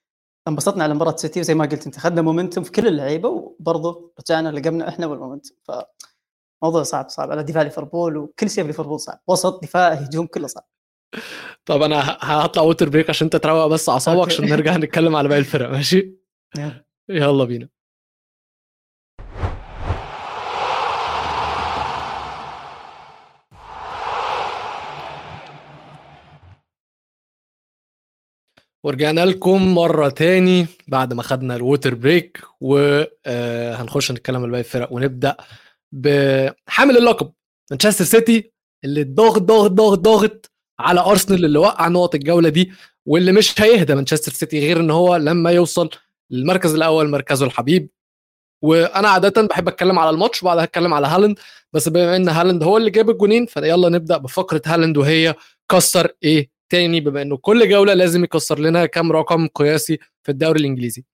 انبسطنا على مباراة سيتي وزي ما قلت أنت اخذنا momentum في كل اللعيبة وبرضه رجعنا لقمنا إحنا وال momentum. فموضوع صعب صعب. على دفاع ليفربول وكل شيء في ليفربول صعب. وسط دفاع هجوم كله صعب. طب أنا هطلع water break عشان أنت تروق بس أعصابك. عشان نرجع نتكلم على باقي الفرق. ماشي. يلا بينا. ورجعنا لكم مرة تاني بعد ما خدنا ال water break وهنخش نتكلم على باقي الفرق ونبدأ بحامل اللقب مانشستر سيتي اللي ضاغط ضاغط ضاغط ضاغط على أرسنال اللي وقع نقط الجولة دي واللي مش هيهدى مانشستر سيتي غير إن هو لما يوصل للمركز الأول مركزه الحبيب. وأنا عادة بحب أتكلم على الماتش وبعدها اتكلم على هالاند بس بما إن هالاند هو اللي جاب الجونين فيلا نبدأ بفقرة هالاند وهي كسر إيه؟ تاني بما إنه كل جولة لازم يكسر لنا كام رقم قياسي في الدوري الإنجليزي.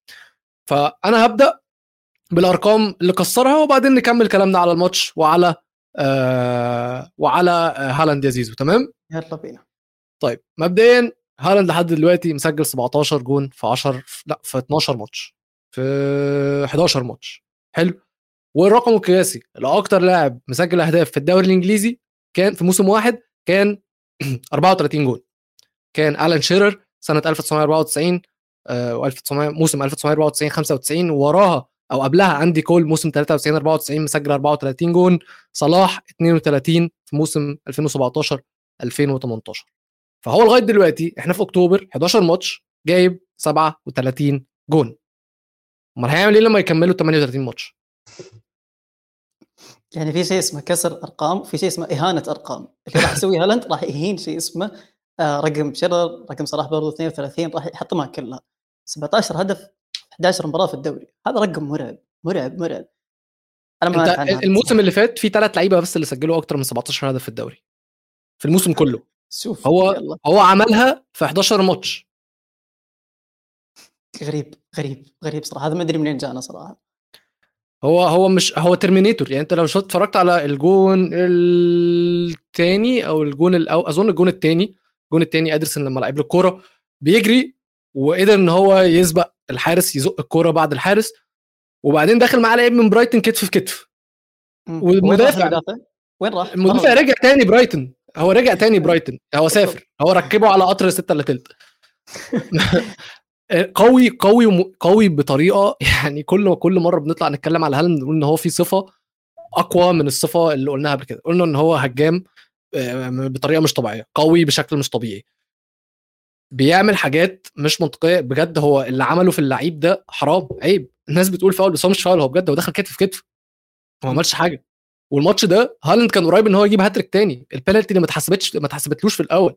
فأنا هبدأ بالأرقام اللي كسرها وبعدين نكمل كلامنا على الماتش وعلى آه وعلى آه هالاند يا زيزو تمام؟ يلا بينا. طيب مبدئيا هالاند لحد دلوقتي مسجل 17 جون في 10 لا في 12 ماتش في 11 ماتش. حلو. والرقم القياسي لاكتر لاعب مسجل أهداف في الدوري الإنجليزي كان في موسم واحد كان 34 جون. كان ألان شيرر سنة 1994 و 1900 موسم 1994 95 وراها أو قبلها آندي كول موسم 93 94 مسجل 34 جون صلاح 32 في موسم 2017 2018 فهو لغاية دلوقتي إحنا في أكتوبر 11 ماتش جايب 37 جون. أمال هيعمل إيه لما يكملوا 38 ماتش؟ يعني في شيء اسمه كسر أرقام وفي شيء اسمه إهانة أرقام. اللي راح يسويه هالاند راح يهين شيء اسمه آه رقم شرر رقم صلاح برضو 32 راح يحطمها كلها. 17 هدف 11 مباراة في الدوري. هذا رقم مرعب مرعب مرعب. أنا ما أنت الموسم اللي فات في ثلاث لعيبة بس اللي سجلوا أكتر من 17 هدف في الدوري. في الموسم كله. شوف هو يلا. هو عملها في 11 ماتش. غريب غريب غريب صراحة. هذا ما أدري منين جانا صراحة. هو هو مش هو Terminator يعني أنت لو شفت اتفرجت على الجون الثاني أو الجون الأو أظن الجون الثاني الجون الثاني إدرسون لما لعب له الكورة بيجري وقدر إن هو يسبق الحارس يزق الكورة بعد الحارس وبعدين داخل معاه لعيب من برايتون كتف في كتف. والمدافع- وين راح المدافع؟ رجع تاني برايتون هو رجع تاني برايتون هو سافر. هو ركبه على قطر 6 الا تلت. قوي قوي وم- قوي بطريقة يعني كل كل مرة بنطلع نتكلم على هالاند نقول إن هو في صفة أقوى من الصفة اللي قلناها قبل كده. قلنا إن هو هجام. آه، بطريقة مش طبيعية قوي بشكل مش طبيعي. بيعمل حاجات مش منطقية بجد هو اللي عمله في اللعيب ده حرام عيب. الناس بتقول فاول بس هو مش فاول هو بجد هو دخل كتف في كتف هو ما عملش حاجة. والماتش ده هالاند كان قريب إن هو يجيب هاتريك تاني. البنالتي اللي ما اتحسبتش ما اتحسبتلوش في الأول.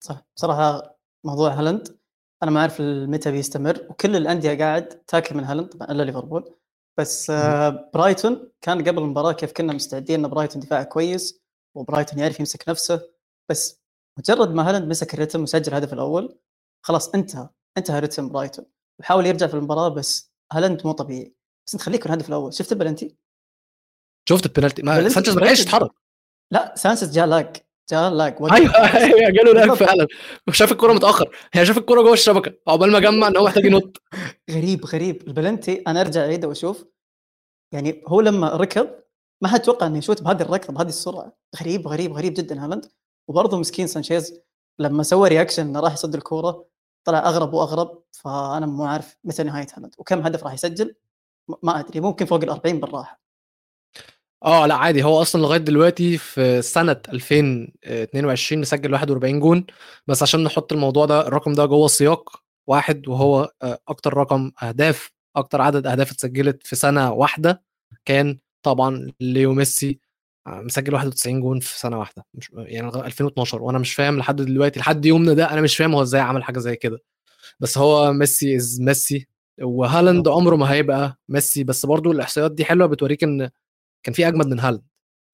صح. بصراحة موضوع هالاند أنا ما أعرف متى بيستمر وكل الأندية قاعد تاكل من هالاند إلا ليفربول. بس آه، برايتون كان قبل المباراة كيف كنا مستعدين إن برايتون دفاع كويس وبرايتون يعرف يمسك نفسه بس مجرد ما هالاند مسك الريتم وسجل الهدف الأول خلاص انتهى انتهى ريتم برايتون. وحاول يرجع في المباراة بس هالاند مو طبيعي. بس انت خليك الهدف الأول. شفت البنالتي؟ شفت البنالتي ما سانشيز ما يتحرك لا سانشيز جاء lag. وقف. أيوه أيوه جاله بالضبط. فعلا. شاف الكوره متأخر. هي شاف الكوره جوه الشبكة. عقبال ما جمع ان هو محتاج ينط. غريب غريب. البنالتي أنا أرجع اعيده وأشوف. يعني هو لما ركض ما حد توقع إنه يشوت بهذه الركضة بهذه السرعة. غريب غريب غريب جدا هالاند. وبرضه مسكين سانشيز. لما سوى reaction إنه راح يصد الكورة طلع أغرب وأغرب. فأنا مو عارف متى نهاية هالاند. وكم هدف راح يسجل؟ ما أدري. ممكن فوق ال 40 بالراحة. آه لا عادي هو أصلا لغاية دلوقتي في سنة 2022 مسجل 41 جون بس عشان نحط الموضوع ده الرقم ده جوه سياق واحد وهو آه، أكتر رقم أهداف أكتر عدد أهداف اتسجلت في سنة واحدة كان طبعا ليو ميسي آه، مسجل 91 جون في سنة واحدة مش يعني لغاية 2012 وأنا مش فاهم لحد دلوقتي لحد يومنا ده أنا مش فاهم هو إزاي عمل حاجة زي كده. بس هو ميسي از ميسي وهالاند عمره ما هيبقى ميسي بس برضو الإحصائيات دي حلوة بتوريك إن كان في أجمد من هالاند.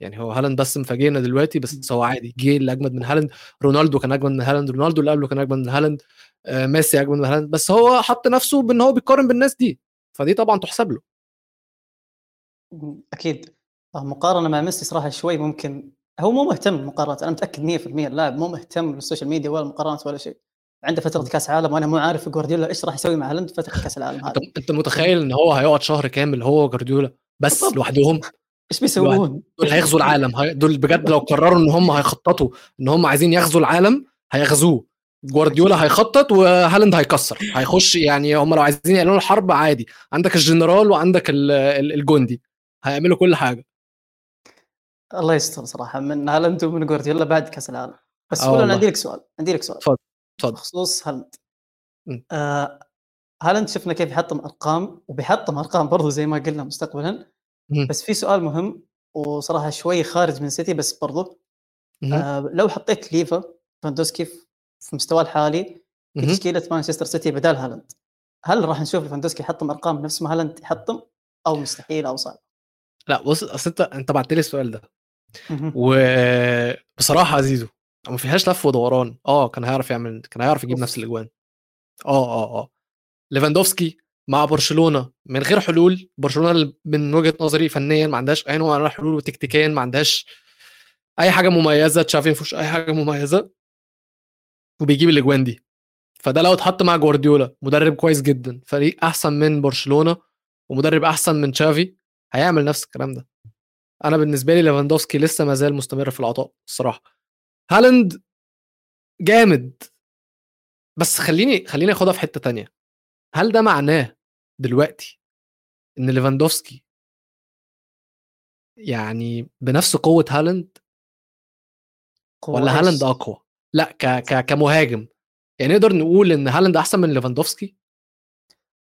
يعني هو هالاند بس مفاجئنا دلوقتي بس هو عادي جه اللي اجمد من هالاند. رونالدو كان أجمد من هالاند رونالدو اللي قبله كان أجمد من هالاند. آه، ميسي أجمد من هالاند. بس هو حط نفسه بإن هو بيقارن بالناس دي. فدي طبعا تحسب له. أكيد. آه، مقارنة مع ميسي صراحة شوي ممكن. هو مو مهتم بالمقارنات أنا متأكد 100% اللاعب مو مهتم بالسوشيال ميديا ولا المقارنات ولا شيء. عنده فترة كأس عالم وأنا مو عارف جوارديولا إيش راح يسوي مع هالاند في فترة كأس العالم هذه. أنت متخيل إن هو هيقعد شهر كامل هو وجارديولا بس. لوحدهم؟ إيش بيسوون؟ دول هيغزوا العالم. هي- دول بجد لو قرروا إن هم هيخططوا إن هم عايزين يغزوا العالم هيغزوه. جوارديولا هيخطط وهالاند هيكسر. هيخش يعني هم لو عايزين يعلنوا الحرب عادي. عندك الجنرال وعندك ال- ال- الجندي. هيعملوا كل حاجة. الله يستر صراحة. من هالاند ومن جوارديولا بعد كأس العالم. بس آه قول أنا والله. عندي لك سؤال. عندي لك سؤال. تفضل، تفضل. بخصوص هالاند. آه هالاند شفنا كيف يحطم أرقام وبيحطم أرقام برضو زي ما قلنا مستقبلا. بس في سؤال مهم وصراحة شوي خارج من سيتي بس برضو. آه لو حطيت ليفاندوفسكي في مستواه الحالي في. تشكيله مانشستر سيتي بدال هالاند. هل راح نشوف ليفاندوفسكي يحطم أرقام نفس ما هالاند يحطم؟ أو مستحيل أو صعب؟ لا بص أصل أنت أنت بعت لي السؤال ده. وبصراحه عزيزو ما فيهاش لف ودوران. آه كان هيعرف يعمل كان هيعرف يجيب. نفس الأجوان. آه آه آه. ليفاندوفسكي مع برشلونة. من غير حلول برشلونة من وجهة نظري فنيا ما عندهاش أي نوع من الحلول وتكتيكيا ما عندهاش أي حاجة مميزة. تشافي ما أي حاجة مميزة. وبيجيب الأجوان دي. فده لو اتحط مع جوارديولا مدرب كويس جدا فريق أحسن من برشلونة ومدرب أحسن من تشافي هيعمل نفس الكلام ده. أنا بالنسبة لي ليفاندوفسكي لسه ما زال مستمر في العطاء الصراحة. هالاند جامد. بس خليني خليني أخدها في حتة تانية. هل ده معناه دلوقتي إن ليفاندوفسكي يعني بنفس قوة هالاند ولا؟ هالاند أقوى؟ لأ ك ك كمهاجم. يعني نقدر نقول إن هالاند أحسن من ليفاندوفسكي؟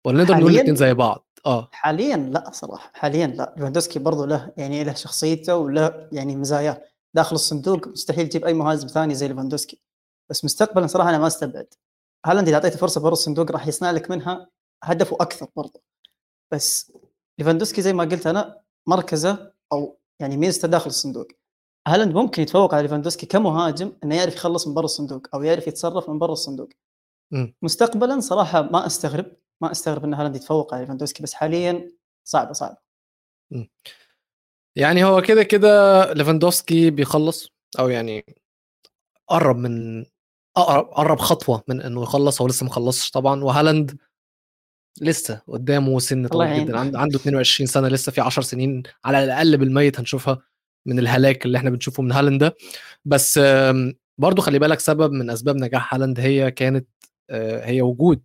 ولا نقدر نقول؟ الاثنين زي بعض؟ آه. حاليا لأ صراحة حاليا لأ. ليفاندوفسكي برضو له يعني له شخصيته وله يعني مزاياه. داخل الصندوق مستحيل تجيب أي مهاجم ثاني زي ليفاندوفسكي بس مستقبلا صراحة أنا ما أستبعد. هالاند إذا أعطيته فرصة برا الصندوق راح يصنع لك منها هدف وأكثر برضو بس ليفاندوفسكي زي ما قلت أنا مركزة أو يعني ميزته داخل الصندوق. هالاند ممكن يتفوق على ليفاندوفسكي كمهاجم إنه يعرف يخلص من برا الصندوق أو يعرف يتصرف من برا الصندوق؟ مم. مستقبلا صراحة ما أستغرب ما أستغرب إن هالاند يتفوق على ليفاندوفسكي بس حاليا صعبة صعبة. يعني هو كده كده ليفاندوفسكي بيخلص أو يعني قرب من أقرب قرب خطوة من إنه يخلص هو لسه ما خلصش طبعا وهالاند لسه قدامه سن طويل. جدا عنده عنده 22 سنة لسه في 10 سنين على الأقل بالميت هنشوفها من الهلاك اللي إحنا بنشوفه من هالاند ده بس آم، برضو خلي بالك سبب من أسباب نجاح هالاند هي كانت آه، هي وجود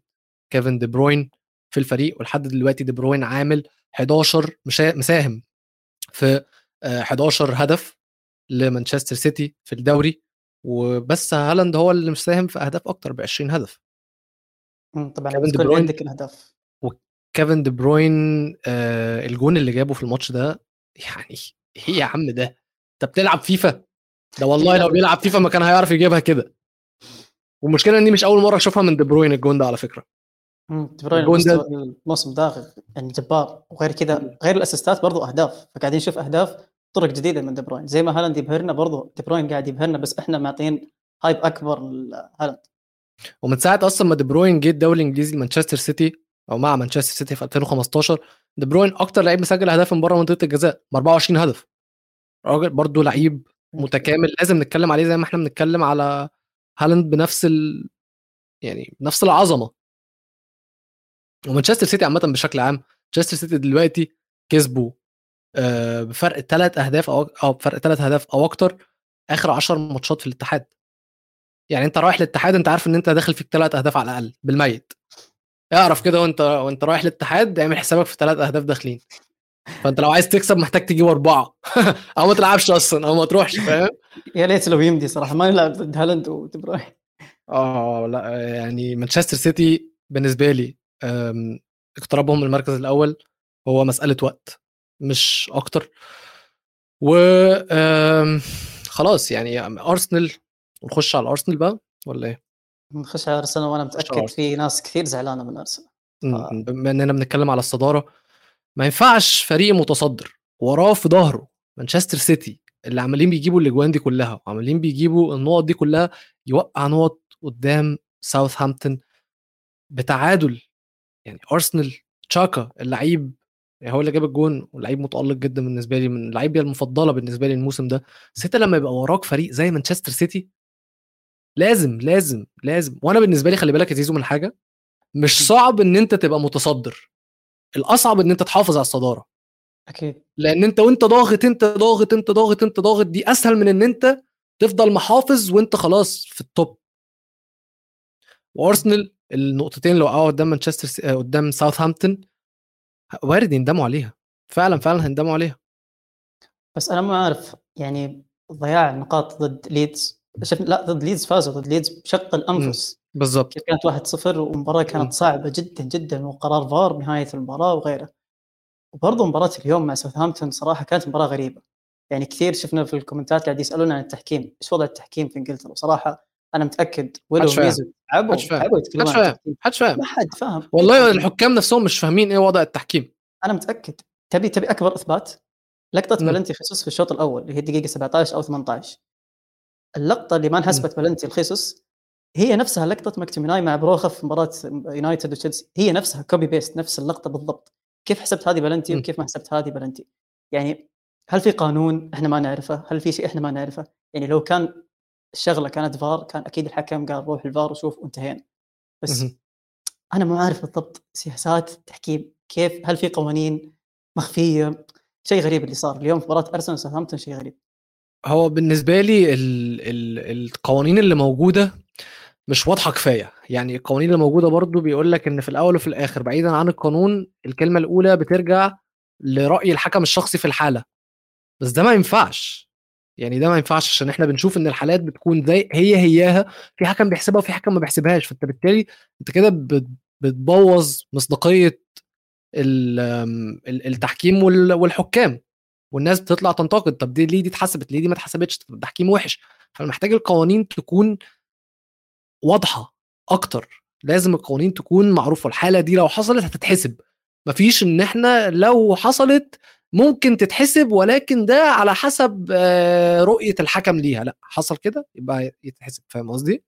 كيفن دي بروين في الفريق ولحد دلوقتي دي بروين عامل 11 مشا- مساهم في آه، 11 هدف لمانشستر سيتي في الدوري وبس هالاند هو اللي مساهم في أهداف أكتر ب 20 هدف طبعا كيفن دي بروين. عندك الأهداف كيفن دي بروين آه الجون اللي جابه في الماتش ده يعني إيه يا عم ده؟ أنت بتلعب فيفا؟ ده والله لو بيلعب فيفا ما كان هيعرف يجيبها كده. والمشكلة ان دي مش أول مرة أشوفها من دي بروين الجون ده على فكرة. دي بروين الجون ده- الموسم ده يعني جبار. وغير كذا غير ال assists ات برضو أهداف. فقاعدين نشوف أهداف طرق جديدة من دي بروين. زي ما هالاند يبهرنا برضو دي بروين قاعد يبهرنا بس إحنا معطين hype أكبر لهالاند. ومن ساعة أصلا ما دي بروين جه الدوري الإنجليزي لمانشستر سيتي أو مع مانشستر سيتي في 2015 دي بروين أكتر لعيب مسجل أهداف من بره منطقة الجزاء ب 24 هدف. راجل برضه لعيب متكامل لازم نتكلم عليه زي ما إحنا بنتكلم على هالاند بنفس ال... يعني بنفس العظمة. ومانشستر سيتي عامة بشكل عام مانشستر سيتي دلوقتي كسبوا آه، بفرق ثلاث أهداف أو أو بفرق ثلاث أهداف أو أكتر آخر 10 ماتشات في الاتحاد. يعني أنت رايح الاتحاد أنت عارف إن أنت داخل فيك ثلاث أهداف على الأقل بالميت. اعرف كده وانت وانت رايح الاتحاد اعمل حسابك في ثلاث اهداف داخلين. فانت لو عايز تكسب محتاج تجيب اربعة. أو ما تلعبش أصلا أو ما تروحش فاهم؟ يا ليت لو يمدي صراحة ما نلعب ضد هالاند ودي بروين آه لا يعني مانشستر سيتي بالنسبة لي اقترابهم من المركز الأول هو مسألة وقت مش أكتر. و خلاص يعني أرسنال ونخش على الارسنال بقى ولا إيه؟ نخش على أرسنال وأنا متأكد. في ناس كثير زعلانة من أرسنال. بما إننا بنتكلم على الصدارة ما ينفعش فريق متصدر وراه في ظهره مانشستر سيتي اللي عمالين بيجيبوا الأجوان دي كلها وعمالين بيجيبوا النقط دي كلها يوقع نقط قدام ساوثهامبتون بتعادل. يعني أرسنال تشاكا اللعيب يعني هو اللي جاب الجون ولعيب متألق جدا بالنسبة لي من اللعيبة المفضلة بالنسبة لي الموسم ده. بس انت لما يبقى وراك فريق زي مانشستر سيتي لازم لازم لازم. وأنا بالنسبة لي خلي بالك يا زيزو من حاجة مش صعب إن أنت تبقى متصدر. الأصعب إن أنت تحافظ على الصدارة. أكيد. لأن أنت وأنت ضاغط أنت ضاغط أنت ضاغط أنت ضاغط دي أسهل من إن أنت تفضل محافظ وأنت خلاص في ال top وأرسنال النقطتين اللي وقعوا قدام مانشستر سي- آه، قدام ساوثهامبتون وارد يندموا عليها. فعلا فعلا هيندموا عليها. بس أنا ما أعرف يعني ضياع النقاط ضد ليدز شفنا لا ضد ليدز فازوا ضد ليدز بشق الأنفس. بالظبط كيف كانت 1-0 والمباراة مم. كانت صعبة جدا جدا وقرار فار بنهاية المباراة وغيره. وبرضه مباراة اليوم مع ساوثهامبتون صراحة كانت مباراة غريبة. يعني كثير شفنا في ال comments ات قاعد يسالون عن التحكيم. إيش وضع التحكيم في إنجلترا؟ وصراحة أنا متأكد فاهم. وميزو تعبوا محدش فاهم. تعبوا يتكلمون محدش عن فاهم. ما حد فاهم. والله الحكام نفسهم مش فاهمين إيه وضع التحكيم. أنا متأكد. تبي تبي أكبر إثبات؟ لقطة مم. بلنتي خيسوس في الشوط الأول اللي هي الدقيقة 17 أو 18 اللقطة اللي ما انحسبت بلنتي الخيسوس هي نفسها لقطة ماكتوميناي مع بروخا في مباراة يونايتد وتشيلسي. هي نفسها copy paste نفس اللقطة بالضبط. كيف حسبت هذه بلنتي. وكيف ما حسبت هذه بلنتي؟ يعني هل في قانون إحنا ما نعرفه؟ هل في شيء إحنا ما نعرفه؟ يعني لو كان الشغلة كانت فار كان أكيد الحكم قال روح الفار وشوف وانتهينا. بس. أنا مو عارف بالضبط سياسات تحكيم كيف هل في قوانين مخفية؟ شيء غريب اللي صار. اليوم في مباراة أرسنال وساوثهامبتون شيء غريب. هو بالنسبة لي ال ال القوانين اللي موجودة مش واضحة كفاية. يعني القوانين اللي موجودة برضو بيقول لك إن في الأول وفي الآخر بعيدا عن القانون الكلمة الأولى بترجع لرأي الحكم الشخصي في الحالة. بس ده ما ينفعش. يعني ده ما ينفعش عشان إحنا بنشوف إن الحالات بتكون زي هي هياها في حكم بيحسبها وفي حكم ما بيحسبهاش. فأنت بالتالي أنت كده بت- بتبوظ مصداقية التحكيم وال- والحكام. والناس بتطلع تنتقد طب دي ليه دي اتحسبت؟ ليه دي ما اتحسبتش؟ طب التحكيم وحش. فمحتاج القوانين تكون واضحة أكتر. لازم القوانين تكون معروفة. الحالة دي لو حصلت هتتحسب. مفيش إن إحنا لو حصلت ممكن تتحسب ولكن ده على حسب آه، رؤية الحكم ليها. لأ حصل كده يبقى يتحسب. فاهم قصدي.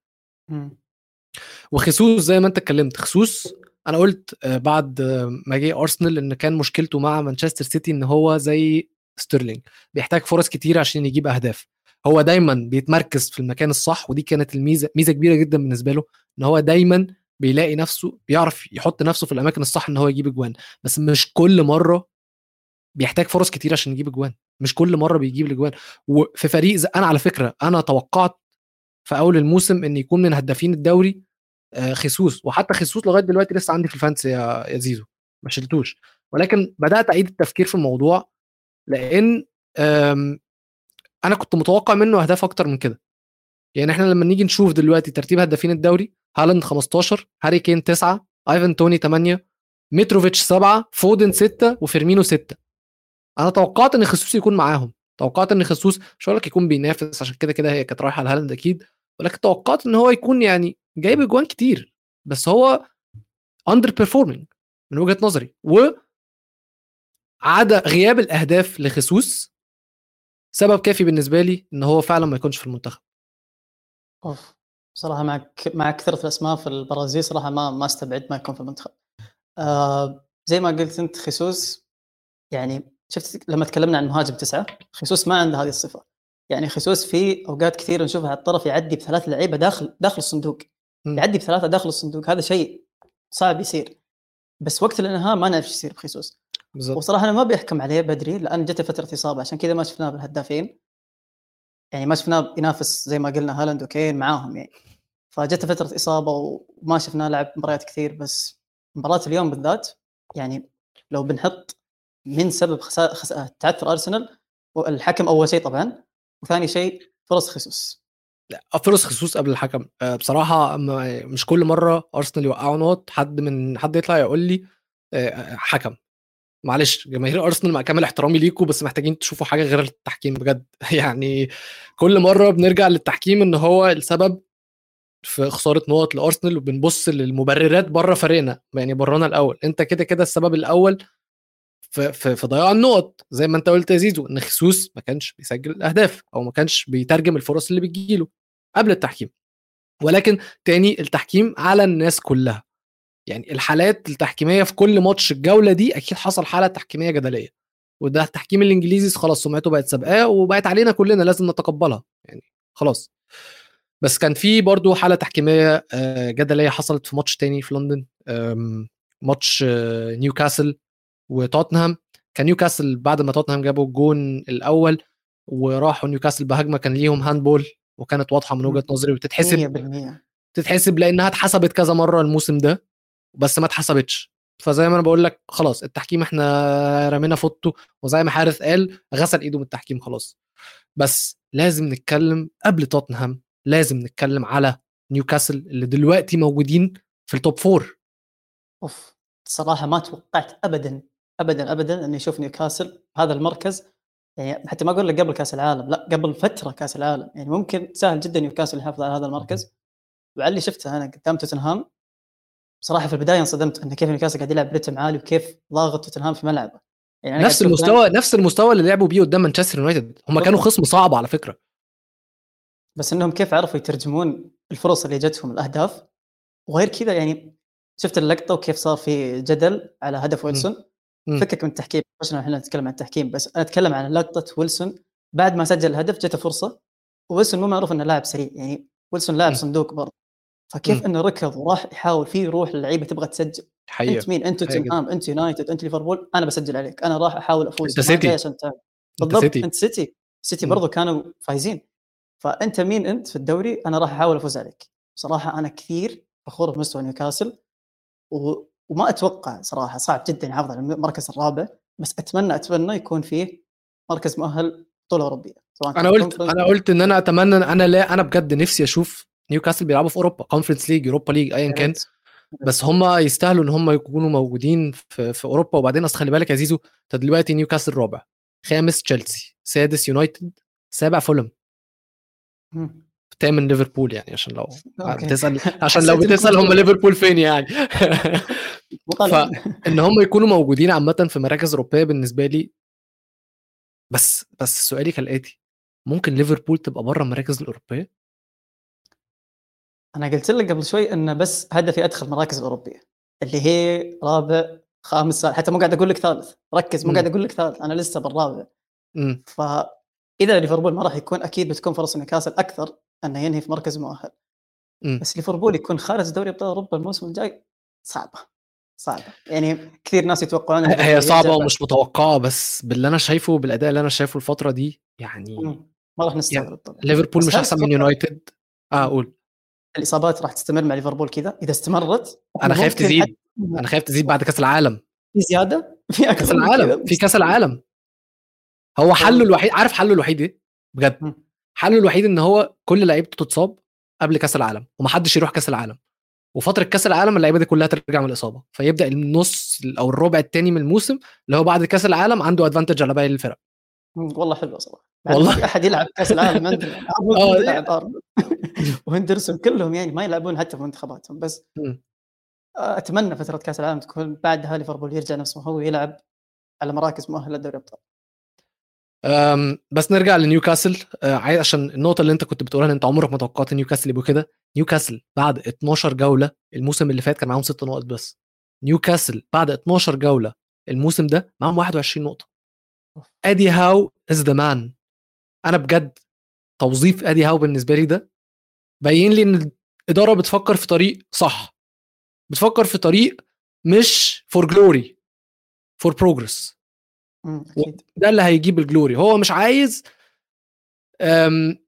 وخصوص زي ما أنت اتكلمت. خصوص أنا قلت آه، بعد ما جه أرسنال إن كان مشكلته مع مانشستر سيتي إن هو زي ستيرلينج بيحتاج فرص كتير عشان يجيب أهداف. هو دايما بيتمركز في المكان الصح ودي كانت الميزة ميزة كبيرة جدا بالنسبة له إن هو دايما بيلاقي نفسه بيعرف يحط نفسه في الأماكن الصح إن هو يجيب أجوان. بس مش كل مرة بيحتاج فرص كتير عشان يجيب أجوان. مش كل مرة بيجيب الأجوان. وفي فريق زي أنا على فكرة أنا توقعت في أول الموسم إن يكون من هدافين الدوري آه، خيسوس. وحتى خيسوس لغاية دلوقتي لسه عندي في الفانسي يا يا زيزو. ما شلتوش. ولكن بدأت أعيد التفكير في الموضوع لأن أنا كنت متوقع منه أهداف أكتر من كده. يعني إحنا لما نيجي نشوف دلوقتي ترتيب هدافين الدوري هالاند 15 هاري كين 9 ايفان توني 8 متروفيتش 7 فودن 6 وفيرمينو 6 أنا توقعت إن خيسوس يكون معاهم. توقعت إن خيسوس مش هقول لك يكون بينافس عشان كده كده هي كانت رايحة لهالاند أكيد ولكن توقعت إن هو يكون يعني جايب أجوان كتير. بس هو underperforming من وجهة نظري. و عدا غياب الأهداف لخيسوس سبب كافي بالنسبة لي إن هو فعلا ما يكونش في المنتخب. أوف صراحة مع مع كثرة الأسماء في البرازيل صراحة ما ما استبعد ما يكون في المنتخب. آه زي ما قلت أنت خصوص يعني شفت لما تكلمنا عن مهاجم تسعة خصوص ما عنده هذه الصفة. يعني خصوص في أوقات كثير نشوفها على الطرف يعدي بثلاث لعيبة داخل داخل الصندوق. م. يعدي بثلاثة داخل الصندوق هذا شيء صعب يصير. بس وقت الانهاء ما نعرف إيش يصير بخصوص بالظبط وصراحة أنا ما بيحكم عليه بدري لأن جته فترة إصابة عشان كذا ما شفناه بالهدافين. يعني ما شفناه ينافس زي ما قلنا هالاند وكين معاهم يعني. فجته فترة إصابة وما شفناه لعب مباريات كثير بس مباراة اليوم بالذات يعني لو بنحط من سبب خسا... خس... تعثر أرسنال الحكم أول شيء طبعا وثاني شيء فرص خصوص لا فرص خصوص قبل الحكم. آه، بصراحة م- مش كل مرة أرسنال يوقعوا نقط حد من حد يطلع يقول لي آه، حكم. معلش جماهير أرسنال مع كامل احترامي ليكم بس محتاجين تشوفوا حاجة غير التحكيم بجد. يعني كل مرة بنرجع للتحكيم إن هو السبب في خسارة نقط لأرسنال وبنبص للمبررات بره فريقنا يعني برانا الأول. أنت كده كده السبب الأول في في, في ضياع النقط. زي ما أنت قلت يا زيزو إن خصوص ما كانش بيسجل الأهداف أو ما كانش بيترجم الفرص اللي بتجيله قبل التحكيم. ولكن تاني التحكيم على الناس كلها. يعني الحالات التحكيمية في كل ماتش الجولة دي أكيد حصل حالة تحكيمية جدلية. وده التحكيم الإنجليزي خلاص سمعته بقت سابقاه وبقت علينا كلنا لازم نتقبلها يعني خلاص. بس كان في برضو حالة تحكيمية آه، جدلية حصلت في ماتش تاني في لندن ماتش آه، نيوكاسل وتوتنهام. كان نيوكاسل بعد ما توتنهام جابوا الجون الأول وراحوا نيوكاسل بهجمة كان ليهم handball وكانت واضحة من وجهة نظري وتتحسب 100% تتحسب لأنها اتحسبت كذا مرة الموسم ده. بس ما اتحسبتش. فزي ما أنا بقول لك خلاص التحكيم إحنا رمينا فوتو وزي ما حارث قال غسل إيده من التحكيم خلاص. بس لازم نتكلم قبل توتنهام لازم نتكلم على نيوكاسل اللي دلوقتي موجودين في ال top four أوف صراحة ما توقعت ابدا ابدا ابدا إني أشوف نيوكاسل بهذا المركز. يعني حتى ما أقول لك قبل كأس العالم لا قبل فترة كأس العالم. يعني ممكن سهل جدا نيوكاسل يحافظ على هذا المركز. وعلى اللي شفته أنا قدام توتنهام. صراحة في البداية انصدمت إن كيف نيوكاسل قاعد يلعب برتم عالي وكيف ضاغط توتنهام في ملعبه. يعني نفس المستوى نفس المستوى اللي لعبوا بيه قدام مانشستر يونايتد. هم كانوا. خصم صعب على فكرة. بس إنهم كيف عرفوا يترجمون الفرص اللي جتهم الأهداف. وغير كذا يعني شفت اللقطة وكيف صار في جدل على هدف ويلسون. فكك من التحكيم عشان إحنا نتكلم عن التحكيم بس أنا أتكلم عن لقطة ويلسون بعد ما سجل الهدف جته فرصة. ويلسون مو معروف إنه لاعب سريع يعني ويلسون لاعب. صندوق برضه. فكيف مم. إنه ركض وراح يحاول في روح للعيبة تبغى تسجل؟ حقيقة انت مين؟ أنت حقيقة توتنهام أنت يونايتد أنت ليفربول أنا بسجل عليك. أنا راح أحاول أفوز جاي سيتي. عشان تعب أنت بالضبط سيتي. أنت سيتي. سيتي مم. برضو كانوا فايزين. فأنت مين أنت في الدوري؟ أنا راح أحاول أفوز عليك. صراحة أنا كثير فخور بمستوى نيوكاسل و... وما أتوقع صراحة صعب جدا يحافظ على المركز الرابع بس أتمنى أتمنى يكون فيه مركز مؤهل بطولة أوروبية سواء أنا قلت أنا قلت إن أنا أتمنى أنا لا أنا بجد نفسي أشوف نيوكاسل بيلعبوا في أوروبا Conference League Europa League ايا يا كان. بس هم يستاهلوا إن هم يكونوا موجودين في, في أوروبا وبعدين أصل خلي بالك يا زيزو أنت دلوقتي نيوكاسل رابع خامس تشيلسي سادس يونايتد سابع فولم. تامن ليفربول يعني عشان لو okay. بتسال عشان لو بتسأل هم ليفربول فين يعني مو طالع. إن هم يكونوا موجودين عامة في مراكز أوروبية بالنسبة لي بس بس سؤالي كالآتي ممكن ليفربول تبقى بره المراكز الأوروبية أنا قلت لك قبل شوي انه بس هدفي أدخل المراكز الاوروبيه اللي هي رابع خامس. حتى مو قاعد أقول لك ثالث ركز مو. قاعد أقول لك ثالث أنا لسه بالرابع فإذا ليفربول ما راح يكون أكيد بتكون فرص نيوكاسل أكثر إنه ينهي في مركز مؤهل مم. بس ليفربول يكون خارج دوري أبطال أوروبا الموسم الجاي صعبة صعبة يعني كثير ناس يتوقعون هي صعبة ومش متوقعة بس باللي أنا شايفه بالاداء اللي أنا شايفه الفترة دي يعني. مم. ما راح نستغرب طبعا ليفربول مش أحسن من يونايتد آه أقول الإصابات راح تستمر مع ليفربول كذا. إذا استمرت أنا خايف تزيد. أنا خايف تزيد بعد كأس العالم. في زيادة؟ في كأس من العالم. في كأس العالم. هو حله الوحيد عارف حله الوحيد إيه؟ بجد. حله الوحيد إن هو كل لعيبته تتصاب قبل كأس العالم ومحدش يروح كأس العالم. وفترة كأس العالم اللعيبة دي كلها ترجع من الإصابة. فيبدأ النص أو الربع الثاني من الموسم اللي هو بعد كأس العالم عنده ادفانتج على باقي الفرق. والله حلوة صراحة. والله. ما في أحد يلعب كأس العالم آه، يلعب أرنولد. وهندرسون كلهم يعني ما يلعبون حتى في منتخباتهم بس أتمنى فترة كأس العالم تكون بعدها ليفربول يرجع نفسه هو يلعب على مراكز مؤهلة لدوري الأبطال. بس نرجع لنيوكاسل. آه، عايز عشان النقطة اللي أنت كنت بتقولها إن أنت عمرك ما توقعت نيوكاسل يبقوا كده. نيوكاسل بعد 12 جولة الموسم اللي فات كان معاهم 6 نقط بس. نيوكاسل بعد 12 جولة الموسم ده معاهم 21 نقطة. ادي هاو is the man أنا بجد توظيف ادي هاو بالنسبة لي ده باين لي إن الإدارة بتفكر في طريق صح بتفكر في طريق مش for glory for progress ده اللي هيجيب ال glory هو مش عايز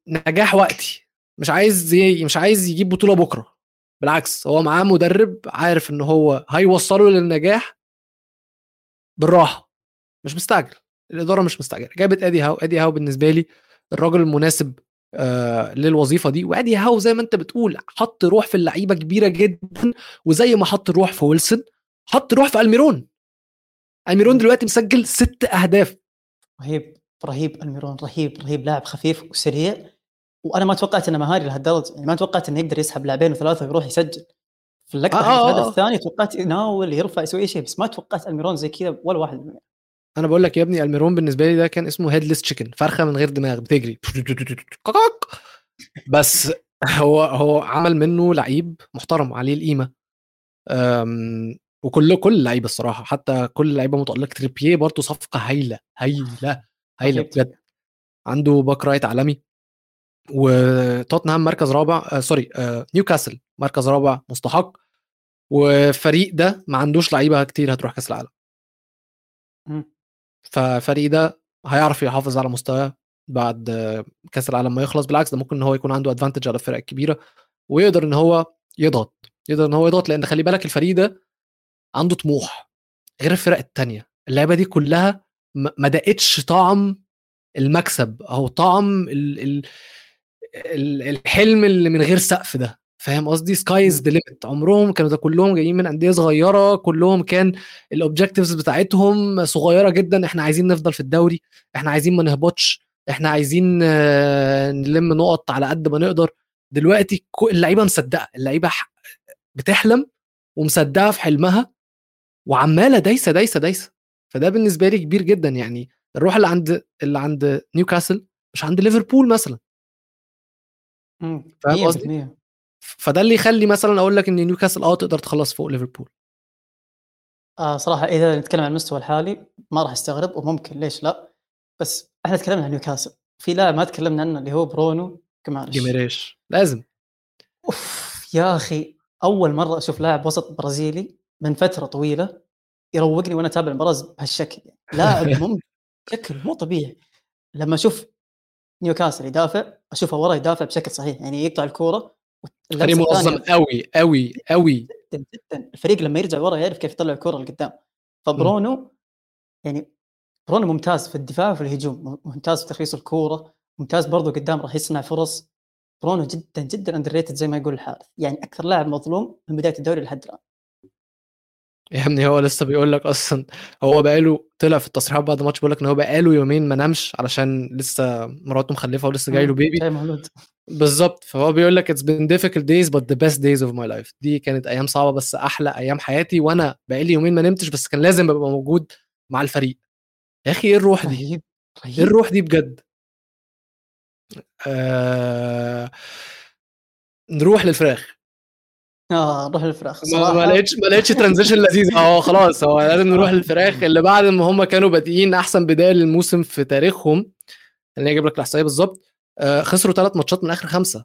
نجاح وقتي مش عايز مش عايز يجيب بطولة بكرة. بالعكس هو معاه مدرب عارف إن هو هيوصله للنجاح بالراحة مش مستعجل. الإدارة مش مستعجلة. جابت ادي هاو ادي هاو بالنسبة لي الراجل المناسب آه للوظيفة دي. وأدي هاو زي ما أنت بتقول حط روح في اللعيبة كبيرة جدا. وزي ما حط روح في ويلسون حط روح في ألميرون. ألميرون دلوقتي مسجل ست أهداف. رهيب رهيب ألميرون رهيب رهيب لاعب خفيف وسريع. وأنا ما توقعت إنه مهاري لهالدرجة يعني ما توقعت إنه يقدر يسحب لاعبين وثلاثة ويروح يسجل. في اللقطة آه، آه آه، في آه. الهدف الثاني توقعت يناول يرفع يسوي أي شيء بس ما توقعت ألميرون زي كذا ولا واحد. أنا بقول لك يا ابني الميرون بالنسبة لي ده كان اسمه headless chicken فرخة من غير دماغ بتجري. بس هو هو عمل منه لعيب محترم عليه القيمة. وكل كل اللعيبه الصراحة حتى كل اللعيبه متالق تريبيه برضه صفقة هايلة هايلة هايلة. بجد. عنده back right عالمي. وتوتنهام مركز رابع آه sorry آه نيوكاسل مركز رابع مستحق. وفريق ده ما عندوش لعيبة كتير هتروح كأس العالم. فالفريق ده هيعرف يحافظ على مستواه بعد كأس العالم ما يخلص بالعكس ده ممكن إن هو يكون عنده ادفانتج على الفرق الكبيرة ويقدر إن هو يضغط يقدر إن هو يضغط لأن خلي بالك الفريق ده عنده طموح غير الفرق التانية. اللعبه دي كلها ما دقتش طعم المكسب أو طعم ال ال ال الحلم اللي من غير سقف ده. فاهم قصدي؟ sky's the limit عمرهم كانوا ده كلهم جايين من أندية صغيرة كلهم كان ال objectives بتاعتهم صغيرة جدا. إحنا عايزين نفضل في الدوري إحنا عايزين ما نهبطش إحنا عايزين آه، نلم نقط على قد ما نقدر. دلوقتي اللعيبة مصدقة اللعيبة بتحلم ومصدقة في حلمها وعمالة دايسة دايسة دايسة. فده بالنسبة لي كبير جدا. يعني الروح اللي عند اللي عند نيوكاسل مش عند ليفربول مثلا. فاهم قصدي؟ 100% فده اللي يخلي مثلا أقول لك إن نيوكاسل آه تقدر تخلص فوق ليفربول. آه صراحة إذا نتكلم عن المستوى الحالي ما راح أستغرب وممكن ليش لا بس إحنا تكلمنا عن نيوكاسل في لاعب ما تكلمنا عنه اللي هو برونو جيمارش جيميريش لازم. أوف يا أخي أول مرة أشوف لاعب وسط برازيلي من فترة طويلة يروقني وأنا أتابع المباراة بهالشكل. يعني. لاعب ممتع بشكل مو طبيعي. لما أشوف نيوكاسل يدافع أشوفه ورا يدافع بشكل صحيح يعني يقطع الكورة فريق منظم قوي قوي قوي جدا جدا الفريق لما يرجع ورا يعرف كيف يطلع الكرة لقدام. فبرونو يعني برونو ممتاز في الدفاع وفي الهجوم ممتاز في تخليص الكورة ممتاز برضو قدام راح يصنع فرص. برونو جدا جدا underrated زي ما يقول الحارث. يعني أكثر لاعب مظلوم من بداية الدوري لحد الآن. يا ابني هو لسه بيقول لك أصلا هو بقاله طلع في التصريحات بعد الماتش بيقول لك إن هو بقاله يومين ما نامش علشان لسه مراته مخلفة ولسه جاي له بيبي بالظبط فهو بيقول لك it's been difficult days but the best days of my life. دي كانت أيام صعبة بس أحلى أيام حياتي وأنا بقالي يومين ما نمتش بس كان لازم أبقى موجود مع الفريق. يا أخي إيه الروح دي؟ إيه الروح دي بجد؟ آه... نروح للفراخ. آه نروح للفراخ ما صراحة. ما لقيتش ما لقيتش transition لذيذ. آه خلاص هو لازم نروح للفراخ. اللي بعد ما هم كانوا بادئين أحسن بداية للموسم في تاريخهم اللي أجيب لك الأحصائية بالظبط. آه خسروا ثلاث ماتشات من آخر خمسة.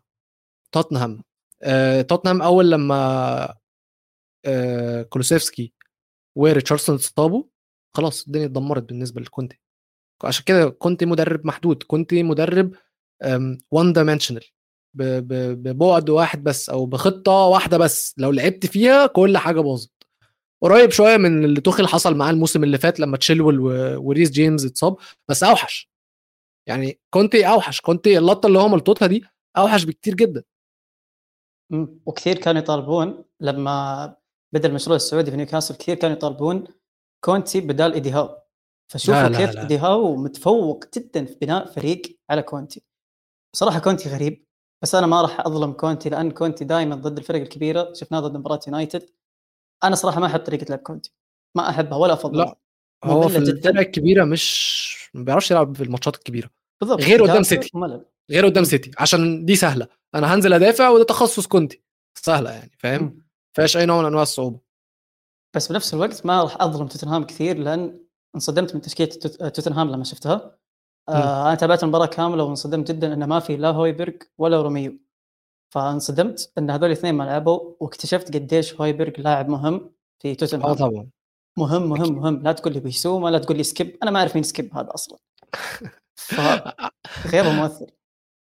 توتنهام. آه توتنهام أول لما آه كولوسيفسكي وريتشاردسون اتصابوا خلاص الدنيا اتدمرت بالنسبة لكونتي. عشان كده كونتي مدرب محدود. كونتي مدرب one dimensional ببعد واحد بس أو بخطة واحدة بس. لو لعبت فيها كل حاجة باظت. قريب شوية من اللي توخيل حصل معاه الموسم اللي فات لما تشيلويل وريس جيمس اتصاب. بس أوحش. يعني كونتي أوحش. كونتي اللقطة اللي هو ملطوطها دي أوحش بكتير جدا. وكثير كانوا يطالبون لما بدا المشروع السعودي في نيوكاسل كثير كانوا يطالبون كونتي بدال ايدي هاو فشوفوا لا، كيف لا. ايدي هاو متفوق جدا في بناء فريق على كونتي. بصراحة كونتي غريب. بس أنا ما راح أظلم كونتي لأن كونتي دائما ضد الفرق الكبيرة. شفناه ضد مباراة يونايتد. أنا صراحة ما أحب طريقة لعب كونتي. ما أحبها ولا افضلها لا هو في الفرق الكبيرة مش ما بيعرفش يلعب في الماتشات الكبيرة. بالضبط. غير قدام سيتي. ملل غير قدام. سيتي. عشان دي سهلة. أنا هنزل أدافع وده تخصص كونتي. سهلة يعني فاهم. فيهاش أي نوع من أنواع الصعوبة. بس بنفس الوقت ما راح أظلم توتنهام كثير لأن انصدمت من تشكيلة توت- توتنهام لما شفتها. آه أنا تابعت المباراة كاملة وانصدمت جدا انه ما في لا هويبرغ ولا روميرو. فانصدمت إن هذول الاثنين ما لعبوا واكتشفت قديش هويبرغ لاعب مهم في آه توتنهام طبعا. مهم مهم أكيد. مهم. لا تقول لي بيسوما لا تقول لي سكيب. أنا ما أعرف مين سكيب هذا أصلا. فغيره مؤثر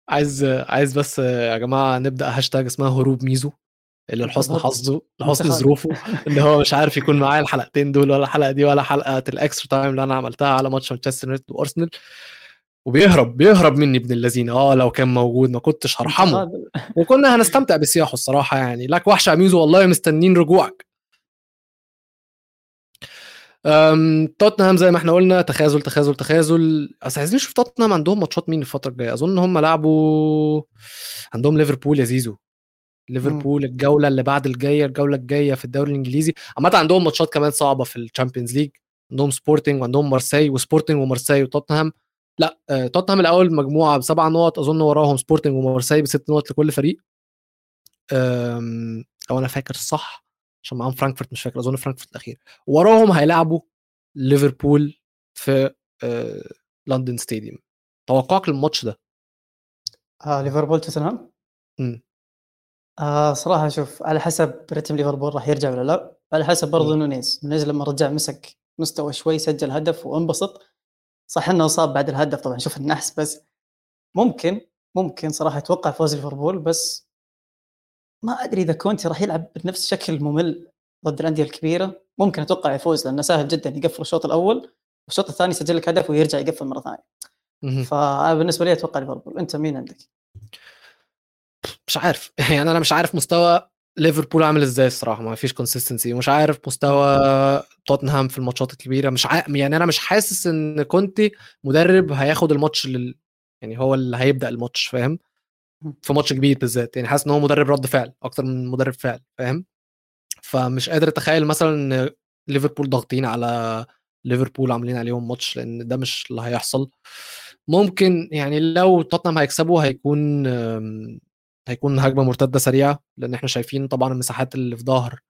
عايز عايز بس يا جماعة نبدأ هاشتاج اسمها هروب ميزو اللي لحسن. حظه لحسن. ظروفه إن هو مش عارف يكون معايا الحلقتين دول ولا الحلقة دي ولا حلقة ال extra time اللي أنا عملتها على ماتش مانشستر يونايتد وأرسنال. وبيهرب بيهرب مني ابن اللذين آه لو كان موجود ما كنتش هرحمه. وكنا هنستمتع بسياحه الصراحة يعني. لك وحشه يا ميزو والله مستنين رجوعك. توتنهام زي ما إحنا قلنا تخاذل تخاذل تخاذل. بس عايزين نشوف توتنهام عندهم ماتشات مين الفترة الجاية؟ أظن هم لعبوا عندهم ليفربول يا زيزو. ليفربول الجولة اللي بعد الجاية الجولة الجاية في الدوري الإنجليزي. عامة عندهم ماتشات كمان صعبة في ال Champions League. عندهم سبورتنج وعندهم مارسي وسبورتنج ومارسي وتوتنهام. لا آه، توتنهام الأول مجموعة بسبع نقط أظن وراهم سبورتنج ومارسي بست نقط لكل فريق. لو أنا فاكر صح عشان معاهم فرانكفورت مش فاكر أظن فرانكفورت الأخير. وراهم هيلعبوا ليفربول في آه، London Stadium. توقعك للماتش ده؟ آه ليفربول توتنهام. آه صراحة شوف على حسب رتم ليفربول راح يرجع ولا لا. على حسب برضه. نونيز. نونيز لما رجع مسك مستوى شوي سجل هدف وانبسط. صح إنه صاب بعد الهدف طبعا شوف النحس بس ممكن ممكن صراحة أتوقع فوز ليفربول بس ما أدري إذا كونتي راح يلعب بنفس شكل ممل ضد الأندية الكبيرة ممكن أتوقع يفوز لأنه سهل جدا يقفل الشوط الأول والشوط الثاني يسجل لك هدف ويرجع يقفل مرة ثانية مهم. فأنا بالنسبة لي أتوقع ليفربول أنت مين عندك؟ مش عارف يعني أنا مش عارف مستوى ليفربول عامل إزاي الصراحة؟ ما فيش consistency ومش عارف مستوى توتنهام في الماتشات الكبيرة. مش ع... يعني أنا مش حاسس إن كونتي مدرب هياخد الماتش لل... يعني هو اللي هيبدأ الماتش فاهم؟ في ماتش كبير بالذات. يعني حاسس إن هو مدرب رد فعل أكتر من مدرب فعل فاهم؟ فمش قادر أتخيل مثلا إن ليفربول ضاغطين على ليفربول عاملين عليهم ماتش لأن ده مش اللي هيحصل. ممكن يعني لو توتنهام هيكسبوا هيكون هيكون هجمة مرتدة سريعة لأن إحنا شايفين طبعا المساحات اللي في ظهر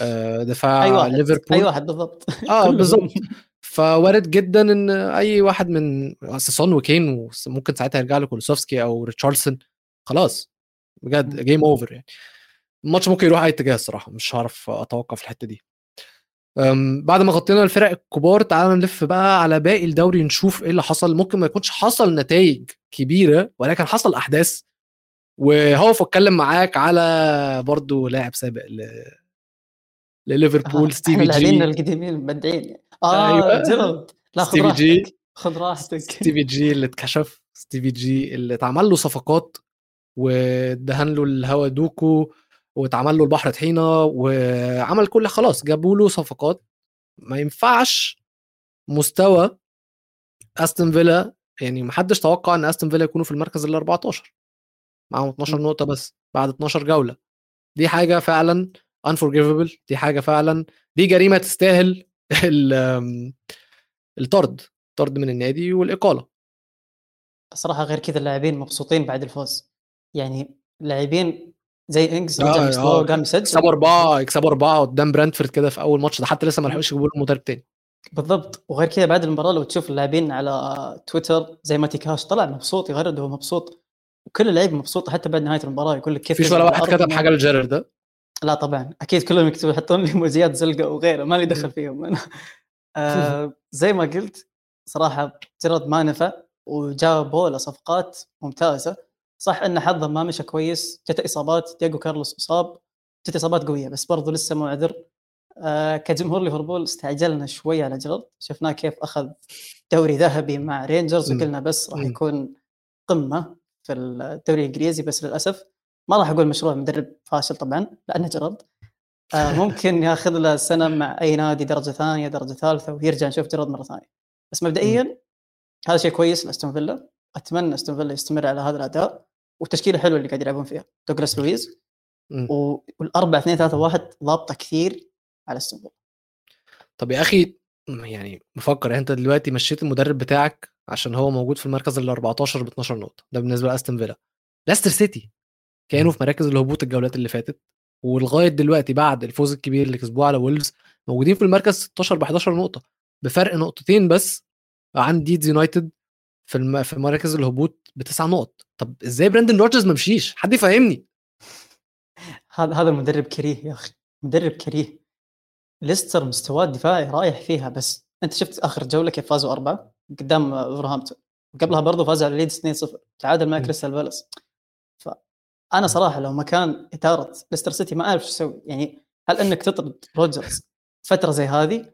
آه، دفاع واحد ليفربول. اي واحد بالضبط. آه. بالظبط فوارد جدا إن أي واحد من أصل سون وكين وممكن ساعتها يرجع له كولوسيفسكي أو ريتشاردسون خلاص. بجد. game over يعني. الماتش ممكن يروح أي اتجاه الصراحة مش هعرف أتوقع في الحتة دي. بعد ما غطينا الفرق الكبار تعالى نلف بقى على باقي الدوري نشوف إيه اللي حصل. ممكن ما يكونش حصل نتائج كبيرة ولكن حصل أحداث. وهو اتكلم معاك على برضو لاعب سابق ل... لليفربول آه، ستيفي جي. القديمين مبدعين آه أيوة. جيرارد. لا خذ ستيفي جي. راحتك. خذ راحتك. ستيفي جي اللي اتكشف. ستيفي جي اللي اتعمل له صفقات ودهن له الهوا دوكو واتعمل له البحر طحينة وعمل كل خلاص جابوا له صفقات. ما ينفعش مستوى أستون فيلا يعني ما حدش توقع إن أستون فيلا يكونوا في المركز ال 14 معاهم 12 م. نقطة بس بعد 12 جولة. دي حاجة فعلا unforgivable دي حاجة فعلا دي جريمة تستاهل ال- آم، الطرد طرد من النادي والإقالة. صراحة غير كذا اللاعبين مبسوطين بعد الفوز. يعني لاعبين زي إنجز رجع قام يسجل يكسبوا أربعة يكسبوا أربعة قدام برنتفورد كده في أول ماتش ده حتى لسه ما لحقوش يجيبوا مدرب تاني. بالضبط. وغير كذا بعد المباراة لو تشوف اللاعبين على تويتر زي ماتي كاش طلع مبسوط يغرد وهو مبسوط. وكل اللعيبه مبسوطه حتى بعد نهاية المباراة يقول لك كيف تجي ولا واحد. كتب حاجة لجيرر ده لا طبعا أكيد كلهم يكتبوا يحطون لي ايموجيات زلقة وغيره ما لي دخل. فيهم أنا آه زي ما قلت صراحة جيرارد ما نفع وجابوا له صفقات ممتازة صح إن حظه ما مشى كويس جت إصابات دييغو كارلوس إصاب جت إصابات قوية بس برضه لسه مو عذر آه كجمهور ليفربول استعجلنا شوي على جيرارد شفناه كيف أخذ دوري ذهبي مع رينجرز. وقلنا بس راح. يكون قمة في الدوري الإنجليزي بس للأسف ما راح أقول مشروع مدرب فاشل طبعا لأنه جيرارد. آه ممكن ياخذ له سنه مع أي نادي درجة ثانية درجة ثالثة ويرجع نشوف جيرارد مرة ثانية. بس مبدئيا هذا شيء كويس لأستون فيلا. أتمنى أستون فيلا يستمر على هذا الأداء. والتشكيله حلوة اللي قاعد يلعبون فيها دوغلاس لويز. مم. و- والاربع اثنين ثلاثة واحد ضابطة كثير على أستون فيلا. طب يا أخي يعني بفكر يعني انت دلوقتي مشيت المدرب بتاعك عشان هو موجود في المركز ال 14 ب 12 نقطة ده بالنسبة لأستون فيلا. ليستر سيتي كانوا في مراكز الهبوط الجولات اللي فاتت ولغاية دلوقتي بعد الفوز الكبير اللي كسبوه على وولفز موجودين في المركز 16 ب 11 نقطة. بفرق نقطتين بس عن ليدز يونايتد في الم... في مراكز الهبوط بتسع نقط. طب إزاي براندن روجرز ما مشيش؟ حد يفهمني. هذا هذا مدرب كريه يا أخي مدرب كريه. ليستر مستواه الدفاعي رايح فيها بس أنت شفت آخر جولة كيف فازوا أربعة؟ قدام وولفرهامبتون وقبلها برضه فاز على ليدز 2-0 تعادل مع كريستال بالاس فانا صراحة لو مكان إدارة ليستر سيتي ما أعرف شو أسوي يعني هل إنك تطرد روجرز فترة زي هذه؟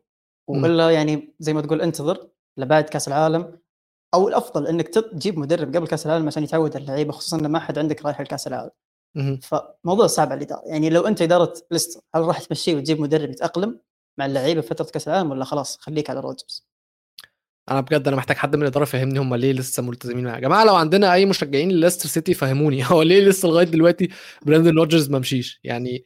ولا يعني زي ما تقول انتظر لبعد كأس العالم؟ أو الأفضل إنك تجيب مدرب قبل كأس العالم عشان يتعود اللعيبة خصوصا ما حد عندك رايح لكأس العالم. فموضوع صعب على الإدارة. يعني لو أنت إدارة ليستر هل راح تمشيه وتجيب مدرب يتأقلم مع اللعيبة فترة كأس العالم ولا خلاص خليك على روجرز أنا بجد أنا محتاج حد من الإدارة يفهمني هم ليه لسه ملتزمين معايا. يا جماعة لو عندنا أي مشجعين لليستر سيتي فهموني. هو ليه لسه لغاية دلوقتي براندن روجرز ما مشيش؟ يعني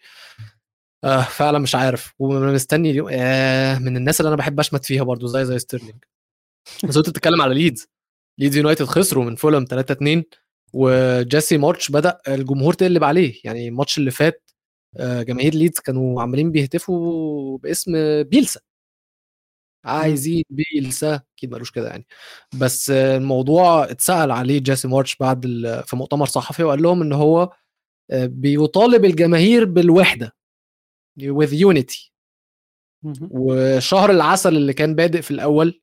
آه فعلا مش عارف. ومستني آه من الناس اللي أنا بحب أشمت فيها برضو زي زي ستيرلينج. بس أنت بتتكلم على ليدز. ليدز يونايتد خسروا من فولهام 3 2 وجيسي مارتش بدأ الجمهور تقلب عليه. يعني الماتش اللي فات آه، جماهير ليدز كانوا عمالين بيهتفوا باسم بيلسا. عايزين بيلسا. أكيد مالوش كده يعني. بس الموضوع اتسأل عليه جيسي مارتش بعد في مؤتمر صحفي وقال لهم إن هو آه، بيطالب الجماهير بالوحدة with unity. وشهر العسل اللي كان بادئ في الأول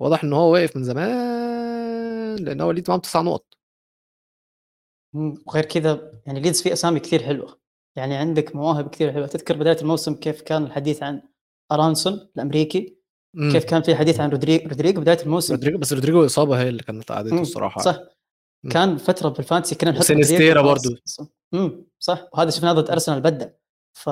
واضح إن هو واقف من زمان لأن هو ليدز معاهم تسع نقط. وغير كذا يعني ليدز فيه أسامي كثير حلوة. يعني عندك مواهب كثير حلوة. تذكر بداية الموسم كيف كان الحديث عن أرانسون الأمريكي؟ مم. كيف كان في حديث عن رودريجو رودريجو بداية الموسم؟ رودريجو بس رودريجو إصابة هي اللي كانت قعدته الصراحه صح. مم. كان فترة بالفانتسي كنا نحط سينستيرا برضه امم صح. وهذا شفناه ضد أرسنال بدع ف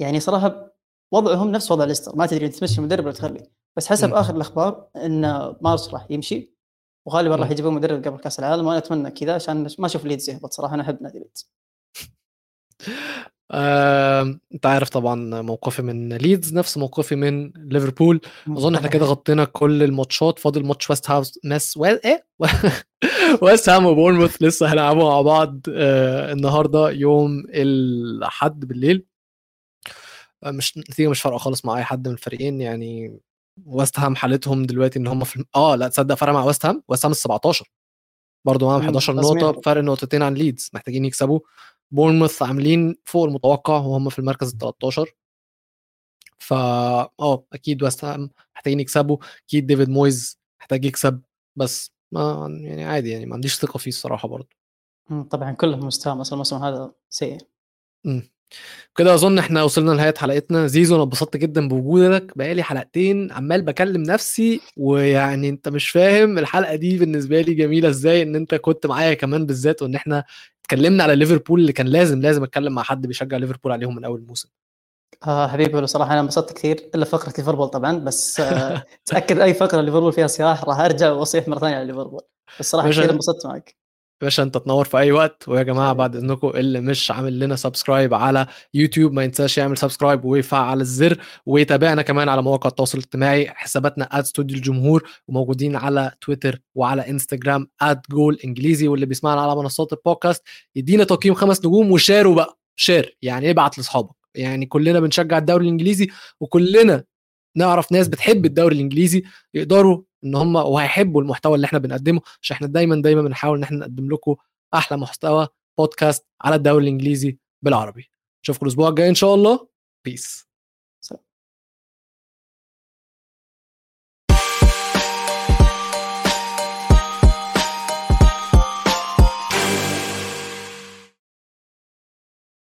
يعني صراحة وضعهم نفس وضع ليستر. ما تدري تمشي مدرب ولا تخلي. بس حسب مم. آخر الأخبار إن مارش راح يمشي. وغالبا راح يجيبون مدرب قبل كأس العالم وأنا أتمنى كذا عشان ما أشوف ليدز يهبط صراحة أنا أحب نادي ليدز. أنت عارف طبعا موقفي من ليدز نفس موقفي من ليفربول. أظن إحنا كده غطينا كل الماتشات فاضل ماتش ويست هاوس ماس و... إيه؟ ويست هام وبورنموث لسه هيلعبوا مع بعض آه النهارده يوم الأحد بالليل. آه مش نتيجة مش فارقة خالص مع أي حد من الفريقين يعني ويست هام حالتهم دلوقتي إن هم في آه لأ تصدق فرق مع ويست هام؟ ويست هام ال 17 برضه معاهم 11 نقطة فرق نقطتين عن ليدز محتاجين يكسبوا. بورنموث عاملين فوق المتوقع وهم في المركز ال 13 فا آه أكيد ويست هام محتاجين يكسبوا. أكيد ديفيد مويز محتاج يكسب بس ما يعني عادي يعني ما عنديش ثقة فيه الصراحة برضه. طبعا كلهم مستوى أصلا الموسم هذا سيء. كده أظن إحنا وصلنا لنهاية حلقتنا. زيزو أنا اتبسطت جدا بوجودك. بقالي حلقتين عمال بكلم نفسي ويعني أنت مش فاهم الحلقة دي بالنسبة لي جميلة إزاي إن أنت كنت معايا كمان بالذات وإن إحنا اتكلمنا على ليفربول اللي كان لازم لازم أتكلم مع حد بيشجع ليفربول عليهم من أول الموسم آه حبيبي بصراحه أنا انبسطت كثير إلا فقرة ليفربول طبعا بس آه تأكد أي فقرة ليفربول فيها صياح راح أرجع وأصيح مرة ثانية على ليفربول. بس كثير انبسطت معك. باشا أنت تنور في أي وقت. ويا جماعة بعد إذنكم اللي مش عامل لنا subscribe على يوتيوب ما ينساش يعمل subscribe ويفعل الزر. ويتابعنا كمان على مواقع التواصل الاجتماعي حساباتنا at ستوديو الجمهور وموجودين على تويتر وعلى إنستجرام at جول إنجليزي. واللي بيسمعنا على منصات البودكاست يدينا تقييم خمس نجوم وشاروا بقى. share يعني ابعت لأصحابك. يعني كلنا بنشجع الدوري الإنجليزي وكلنا نعرف ناس بتحب الدوري الإنجليزي يقدروا إن هم وهيحبوا المحتوى اللي إحنا بنقدمه عشان إحنا دايما دايما بنحاول إن إحنا نقدم لكم أحلى محتوى بودكاست على الدوري الإنجليزي بالعربي. نشوفكم الأسبوع الجاي إن شاء الله. بيس